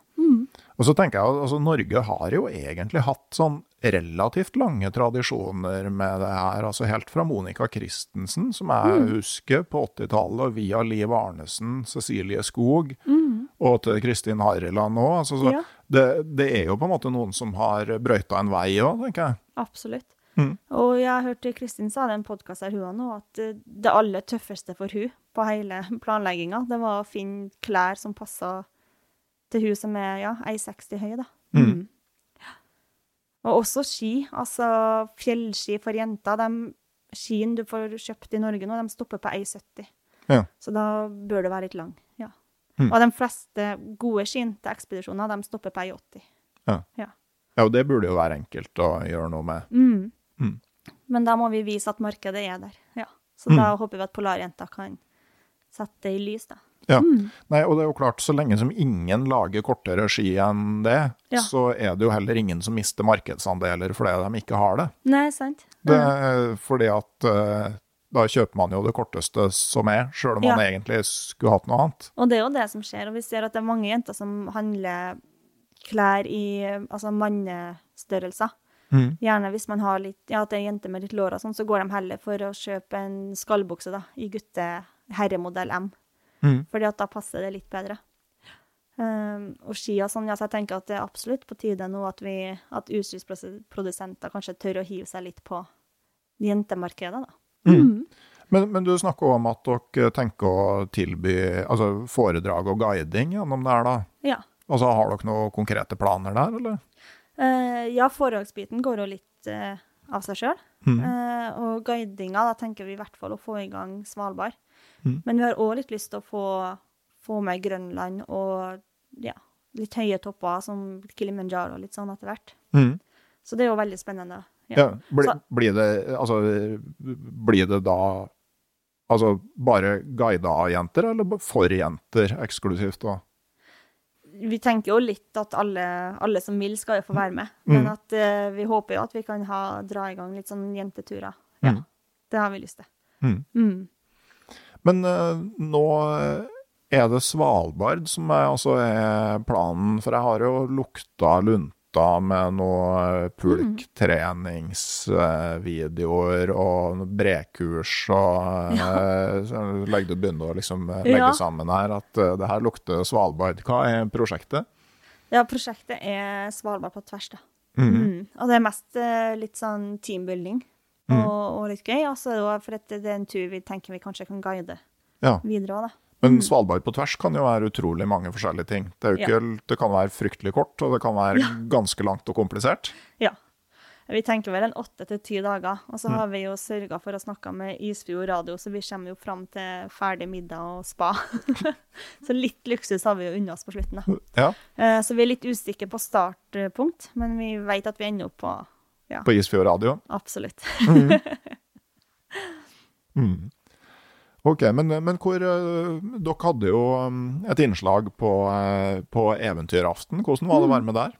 Og så tenker jeg at altså, Norge har jo egentlig hatt sånn relativt lange tradisjoner med det her. altså Helt fra Monica Christensen, som jeg Mm. husker på 80-tallet, via Liv Arnesen, Cecilie Skog Mm. og til Kristin Harreland nå. Altså, så Ja. det, det er jo på en måte noen som har brøyta en vei òg, tenker jeg. Absolutt. Mm. Og jeg hørte Kristin sa i en podkast her, hun nå, at eh, det aller tøffeste for hun på hele [laughs] planlegginga, det var å finne klær som passa til hun som er ja, 1,60 høy, da. Mm. Ja. Og også ski. Altså fjellski for jenter. De skiene du får kjøpt i Norge nå, de stopper på 1,70. Ja. Så da bør du være litt lang. Ja. Mm. Og de fleste gode skiene til ekspedisjoner, de stopper på 1,80. Ja, og det burde jo være enkelt å gjøre noe med. Mm. Mm. Men da må vi vise at markedet er der. Ja. Så Mm. da håper vi at Polarjenta kan sette det i lys, da. Ja. Mm. Nei, og det er jo klart, så lenge som ingen lager kortere ski enn det, Ja. så er det jo heller ingen som mister markedsandeler fordi de ikke har det. Nei, sant? det er fordi at eh, da kjøper man jo det korteste som er, sjøl om Ja. man egentlig skulle hatt noe annet. Og det er jo det som skjer. Og vi ser at det er mange jenter som handler klær i altså mannestørrelser. Mm. Gjerne hvis man har litt, ja, at det er jenter med litt lår og sånn, så går de heller for å kjøpe en skallbukse da, i gutte herremodell M. Mm. Fordi at da passer det litt bedre. Um, og ski og sånn, ja, så jeg tenker at det er absolutt på tide nå at vi, at utstyrsprodusenter kanskje tør å hive seg litt på jentemarkedet, da. Mm. Men, men du snakker om at dere tenker å tilby altså foredrag og guiding gjennom det her, da. Ja. Altså, Har dere noen konkrete planer der, eller? Uh, ja, foredragsbiten går jo litt uh, av seg sjøl. Mm. og guidinga, da tenker vi i hvert fall å få i gang Svalbard. Mm. Men vi har òg litt lyst til å få, få med Grønland og ja, litt høye topper som Kilimanjaro og litt sånn etter hvert. Mm. Så det er jo veldig spennende. Ja, bli, Så- blir det altså Blir det da altså bare guida av jenter, eller for jenter eksklusivt? da? Vi tenker jo litt at alle, alle som vil, skal jo få være med. Mm. Men at uh, vi håper jo at vi kan ha, dra i gang litt sånn jenteturer. Ja, Mm. Det har vi lyst til. Mm. Men eh, nå er det Svalbard som er, altså er planen, for jeg har jo lukta lunta med noe pulktreningsvideoer og noe brekurs og ja. [laughs] så du begynner å liksom eh, legge Ja. sammen her at eh, det her lukter Svalbard. Hva er prosjektet? Ja, prosjektet er Svalbard på tvers, da. Mm. Mm. Og det er mest eh, litt sånn teambuilding og, Mm. og litt gøy. Altså, for det er en tur vi tenker vi kanskje kan guide Ja. videre òg, da. Men Svalbard på tvers kan jo være utrolig mange forskjellige ting. Det, er jo Ja. det kan være fryktelig kort, og det kan være ganske langt og komplisert. Ja. Vi tenker vel en åtte til ti dager. Og Mm. så har vi jo sørga for å snakke med Isfjord Radio, så vi kommer jo fram til ferdig middag og spa. [laughs] så litt luksus har vi jo unna oss på slutten, da. Ja, Eh, Så vi er litt usikre på startpunkt, men vi vet at vi ender opp på På Isfjord radio. absolutt. [laughs] Mm. Ok, men, men hvor eh, Dere hadde jo um, et innslag på, eh, på Eventyraften. Hvordan var det å være med der?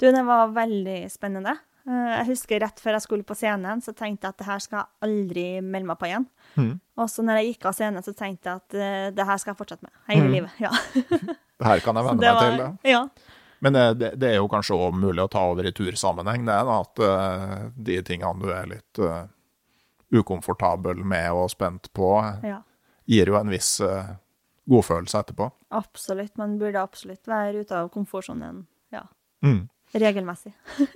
Du, det var veldig spennende. Eh, Jeg husker rett før jeg skulle på scenen, så tenkte jeg at det her skal jeg aldri melde meg på igjen. Mm. Og så når jeg gikk av scenen, så tenkte jeg at det her skal jeg fortsette med hele Mm. livet. Ja. Det her kan jeg [laughs] venne meg til. Ja. Men eh, det, det er jo kanskje også mulig å ta over i tursammenheng, det da at eh, de tingene du er litt uh, ukomfortabel med og spent på, ja. gir jo en viss uh, godfølelse etterpå. Absolutt. Man burde absolutt være ute av komfortsonen ja. Mm. regelmessig. [laughs]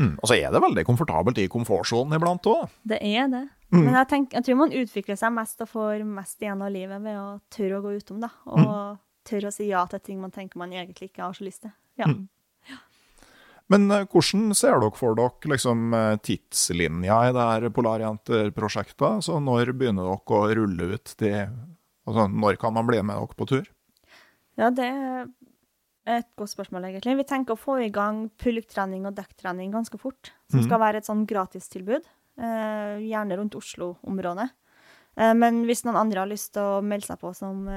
Mm. Og så er det veldig komfortabelt i komfortsonen iblant òg. Det er det. Mm. Men jeg, tenker, jeg tror man utvikler seg mest og får mest igjen av livet ved å tørre å gå utom, da. Og Mm. Tørre å si ja til ting man tenker man egentlig ikke har så lyst til. Ja. Mm. Men eh, hvordan ser dere for dere liksom, eh, tidslinja i det her Polarjenter-prosjektet? Så når begynner dere å rulle ut de Altså, når kan man bli med dere på tur? Ja, det er et godt spørsmål, egentlig. Vi tenker å få i gang pulktrening og dekktrening ganske fort. Som Mhm. skal være et sånn gratistilbud. Eh, gjerne rundt Oslo-området. Men hvis noen andre har lyst til å melde seg på som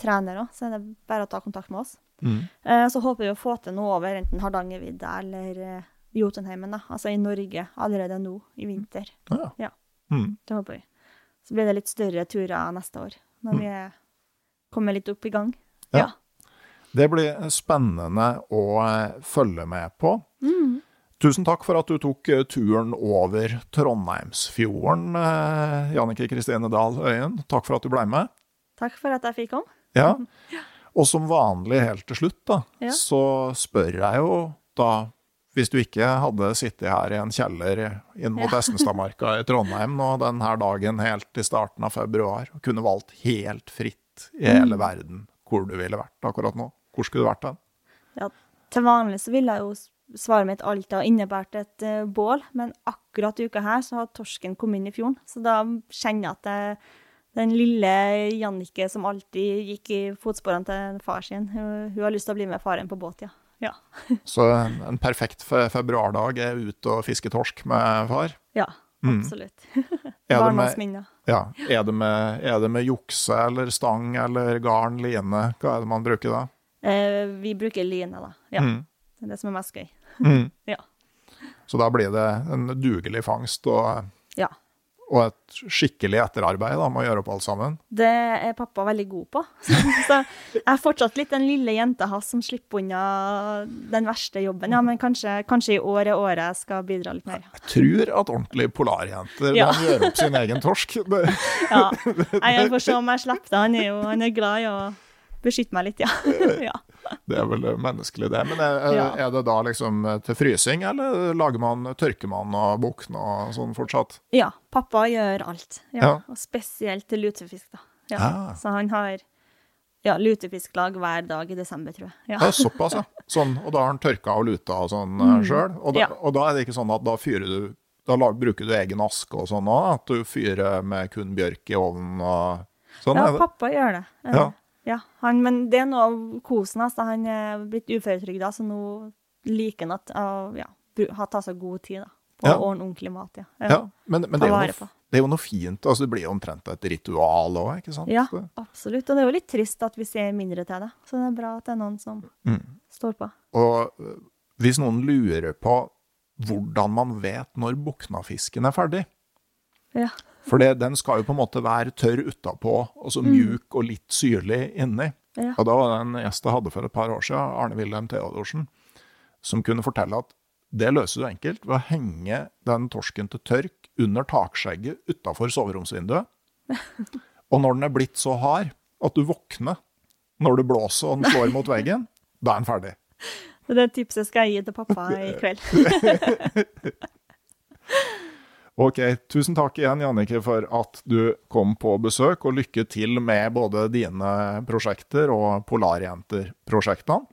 trener òg, så er det bare å ta kontakt med oss. Eh, så håper vi å få til noe over enten Hardangervidda eller eh, Jotunheimen, da. Altså i Norge allerede nå i vinter. Ja. Ja. Mm. Det håper vi. Så blir det litt større turer neste år, når vi er, kommer litt opp i gang. Ja. Det blir spennende å eh, følge med på. Mm. Tusen takk for at du tok eh, turen over Trondheimsfjorden, Jannike Kristine Dahl Øyen. Takk for at du ble med. Takk for at jeg fikk komme. Ja. Og som vanlig helt til slutt, da, Ja. så spør jeg jo da Hvis du ikke hadde sittet her i en kjeller inn mot Ja. [laughs] Estenstadmarka i Trondheim nå denne dagen helt i starten av februar, og kunne valgt helt fritt i Mm. hele verden hvor du ville vært akkurat nå, hvor skulle du vært hen? Ja, til vanlig så ville jeg jo svaret mitt alltid ha innebært et uh, bål, men akkurat uka her så har torsken kommet inn i fjorden, så da kjenner jeg at det, den lille Jannicke som alltid gikk i fotsporene til far sin, hun, har lyst til å bli med faren på båt, ja. Ja. [laughs] Så en, perfekt fe februardag er ut og fiske torsk med far. Ja, Mm. absolutt. [laughs] Med, Barndomsminner. ja, er det med, er det med jukse eller stang eller garn, line? Hva er det man bruker da? Eh, vi bruker line, da. Ja, Mm. det er det som er mest gøy. Mm. [laughs] Ja. Så da blir det en dugelig fangst og. Og et skikkelig etterarbeid da, med å gjøre opp alt sammen. Det er pappa veldig god på. [laughs] Så jeg er fortsatt litt den lille jenta hans som slipper unna den verste jobben. Ja, men kanskje, kanskje i år er året jeg skal bidra litt mer. Jeg tror at ordentlige polarjenter Ja. kan gjøre opp sin egen torsk. [laughs] Det, Ja. Jeg får se om jeg slipper det. Han er jo han er glad i å beskytte meg litt, ja. [laughs] ja. [laughs] det er vel menneskelig, det. Men er, Ja. er det da liksom til frysing, eller lager man, tørker man og bukner og sånn fortsatt? Ja, pappa gjør alt. Ja. Ja. Og spesielt til lutefisk, da. Ja. Ah. Så han har ja, lutefisklag hver dag i desember, tror jeg. Ja, såpass, ja. Sånn, og da har han tørka og luta og sånn mm. sjøl. Og, Ja. og da er det ikke sånn at da fyrer du Da lag, bruker du egen aske og sånn òg? At du fyrer med kun bjørk i ovnen og sånn? Ja, pappa gjør det. Eh, Ja. Ja han, men det er noe av kosen hans. da. Han er blitt uføretrygda, så nå liker han at, uh, ja, tatt seg god tid da, på Ja. å ordne ordentlig mat. Ja, Ja, men, men det, er noe, det er jo noe fint. altså Det blir jo omtrent et ritual òg, ikke sant? Ja, absolutt. Og det er jo litt trist at vi ser mindre til det. Så det er bra at det er noen som Mm. står på. Og øh, hvis noen lurer på hvordan man vet når buknafisken er ferdig Ja. For det, den skal jo på en måte være tørr utapå, og så mjuk og litt syrlig inni. Mm. Ja. Og da var det en gjest jeg hadde for et par år siden, Arne Wilhelm Theodorsen, som kunne fortelle at det løser du enkelt ved å henge den torsken til tørk under takskjegget utafor soveromsvinduet. [laughs] Og når den er blitt så hard at du våkner når det blåser og den slår mot veggen, [laughs] da er den ferdig. Det tipset skal jeg gi til pappa i kveld. [laughs] Ok, tusen takk igjen, Jannike, for at du kom på besøk, og lykke til med både dine prosjekter og Polarjenter-prosjektene.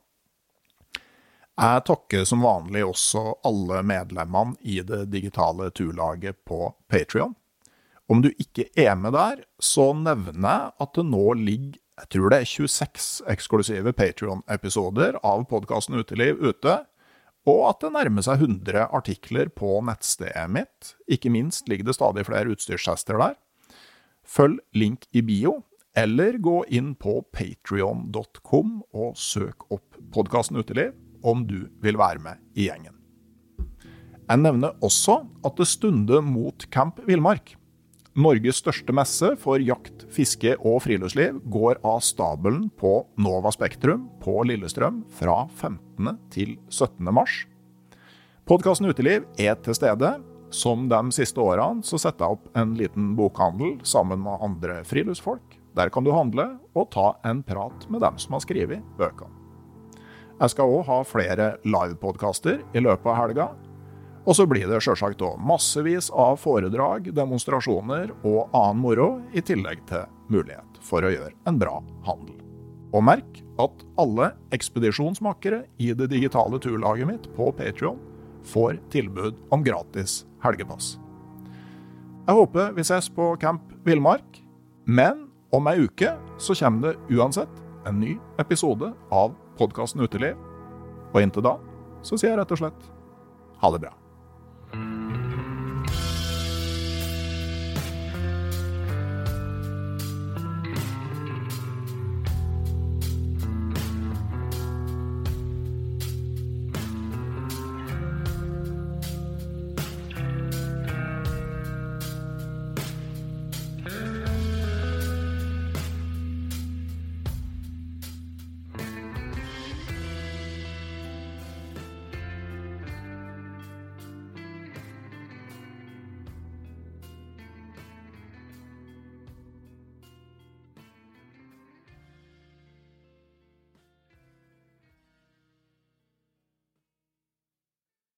Jeg takker som vanlig også alle medlemmene i det digitale turlaget på Patrion. Om du ikke er med der, så nevner jeg at det nå ligger jeg tror det er 26 eksklusive Patrion-episoder av podkasten Uteliv ute, og at det nærmer seg 100 artikler på nettstedet mitt. Ikke minst ligger det stadig flere utstyrstester der. Følg link i bio, eller gå inn på patrion.com og søk opp podkasten Uteliv om du vil være med i gjengen. Jeg nevner også at det stunder mot Camp Villmark. Norges største messe for jakt, fiske og friluftsliv går av stabelen på Nova Spektrum på Lillestrøm fra 15. til 17. mars. Podkasten Uteliv er til stede. Som de siste årene så setter jeg opp en liten bokhandel sammen med andre friluftsfolk. Der kan du handle og ta en prat med dem som har skrevet bøkene. Jeg skal òg ha flere livepodkaster i løpet av helga. Og så blir det sjølsagt òg massevis av foredrag, demonstrasjoner og annen moro, i tillegg til mulighet for å gjøre en bra handel. Og merk at alle ekspedisjonsmakere i det digitale turlaget mitt på Patrion får tilbud om gratis helgepass. Jeg håper vi ses på Camp Villmark, men om ei uke så kommer det uansett en ny episode av podkasten Uteliv. Og inntil da så sier jeg rett og slett ha det bra.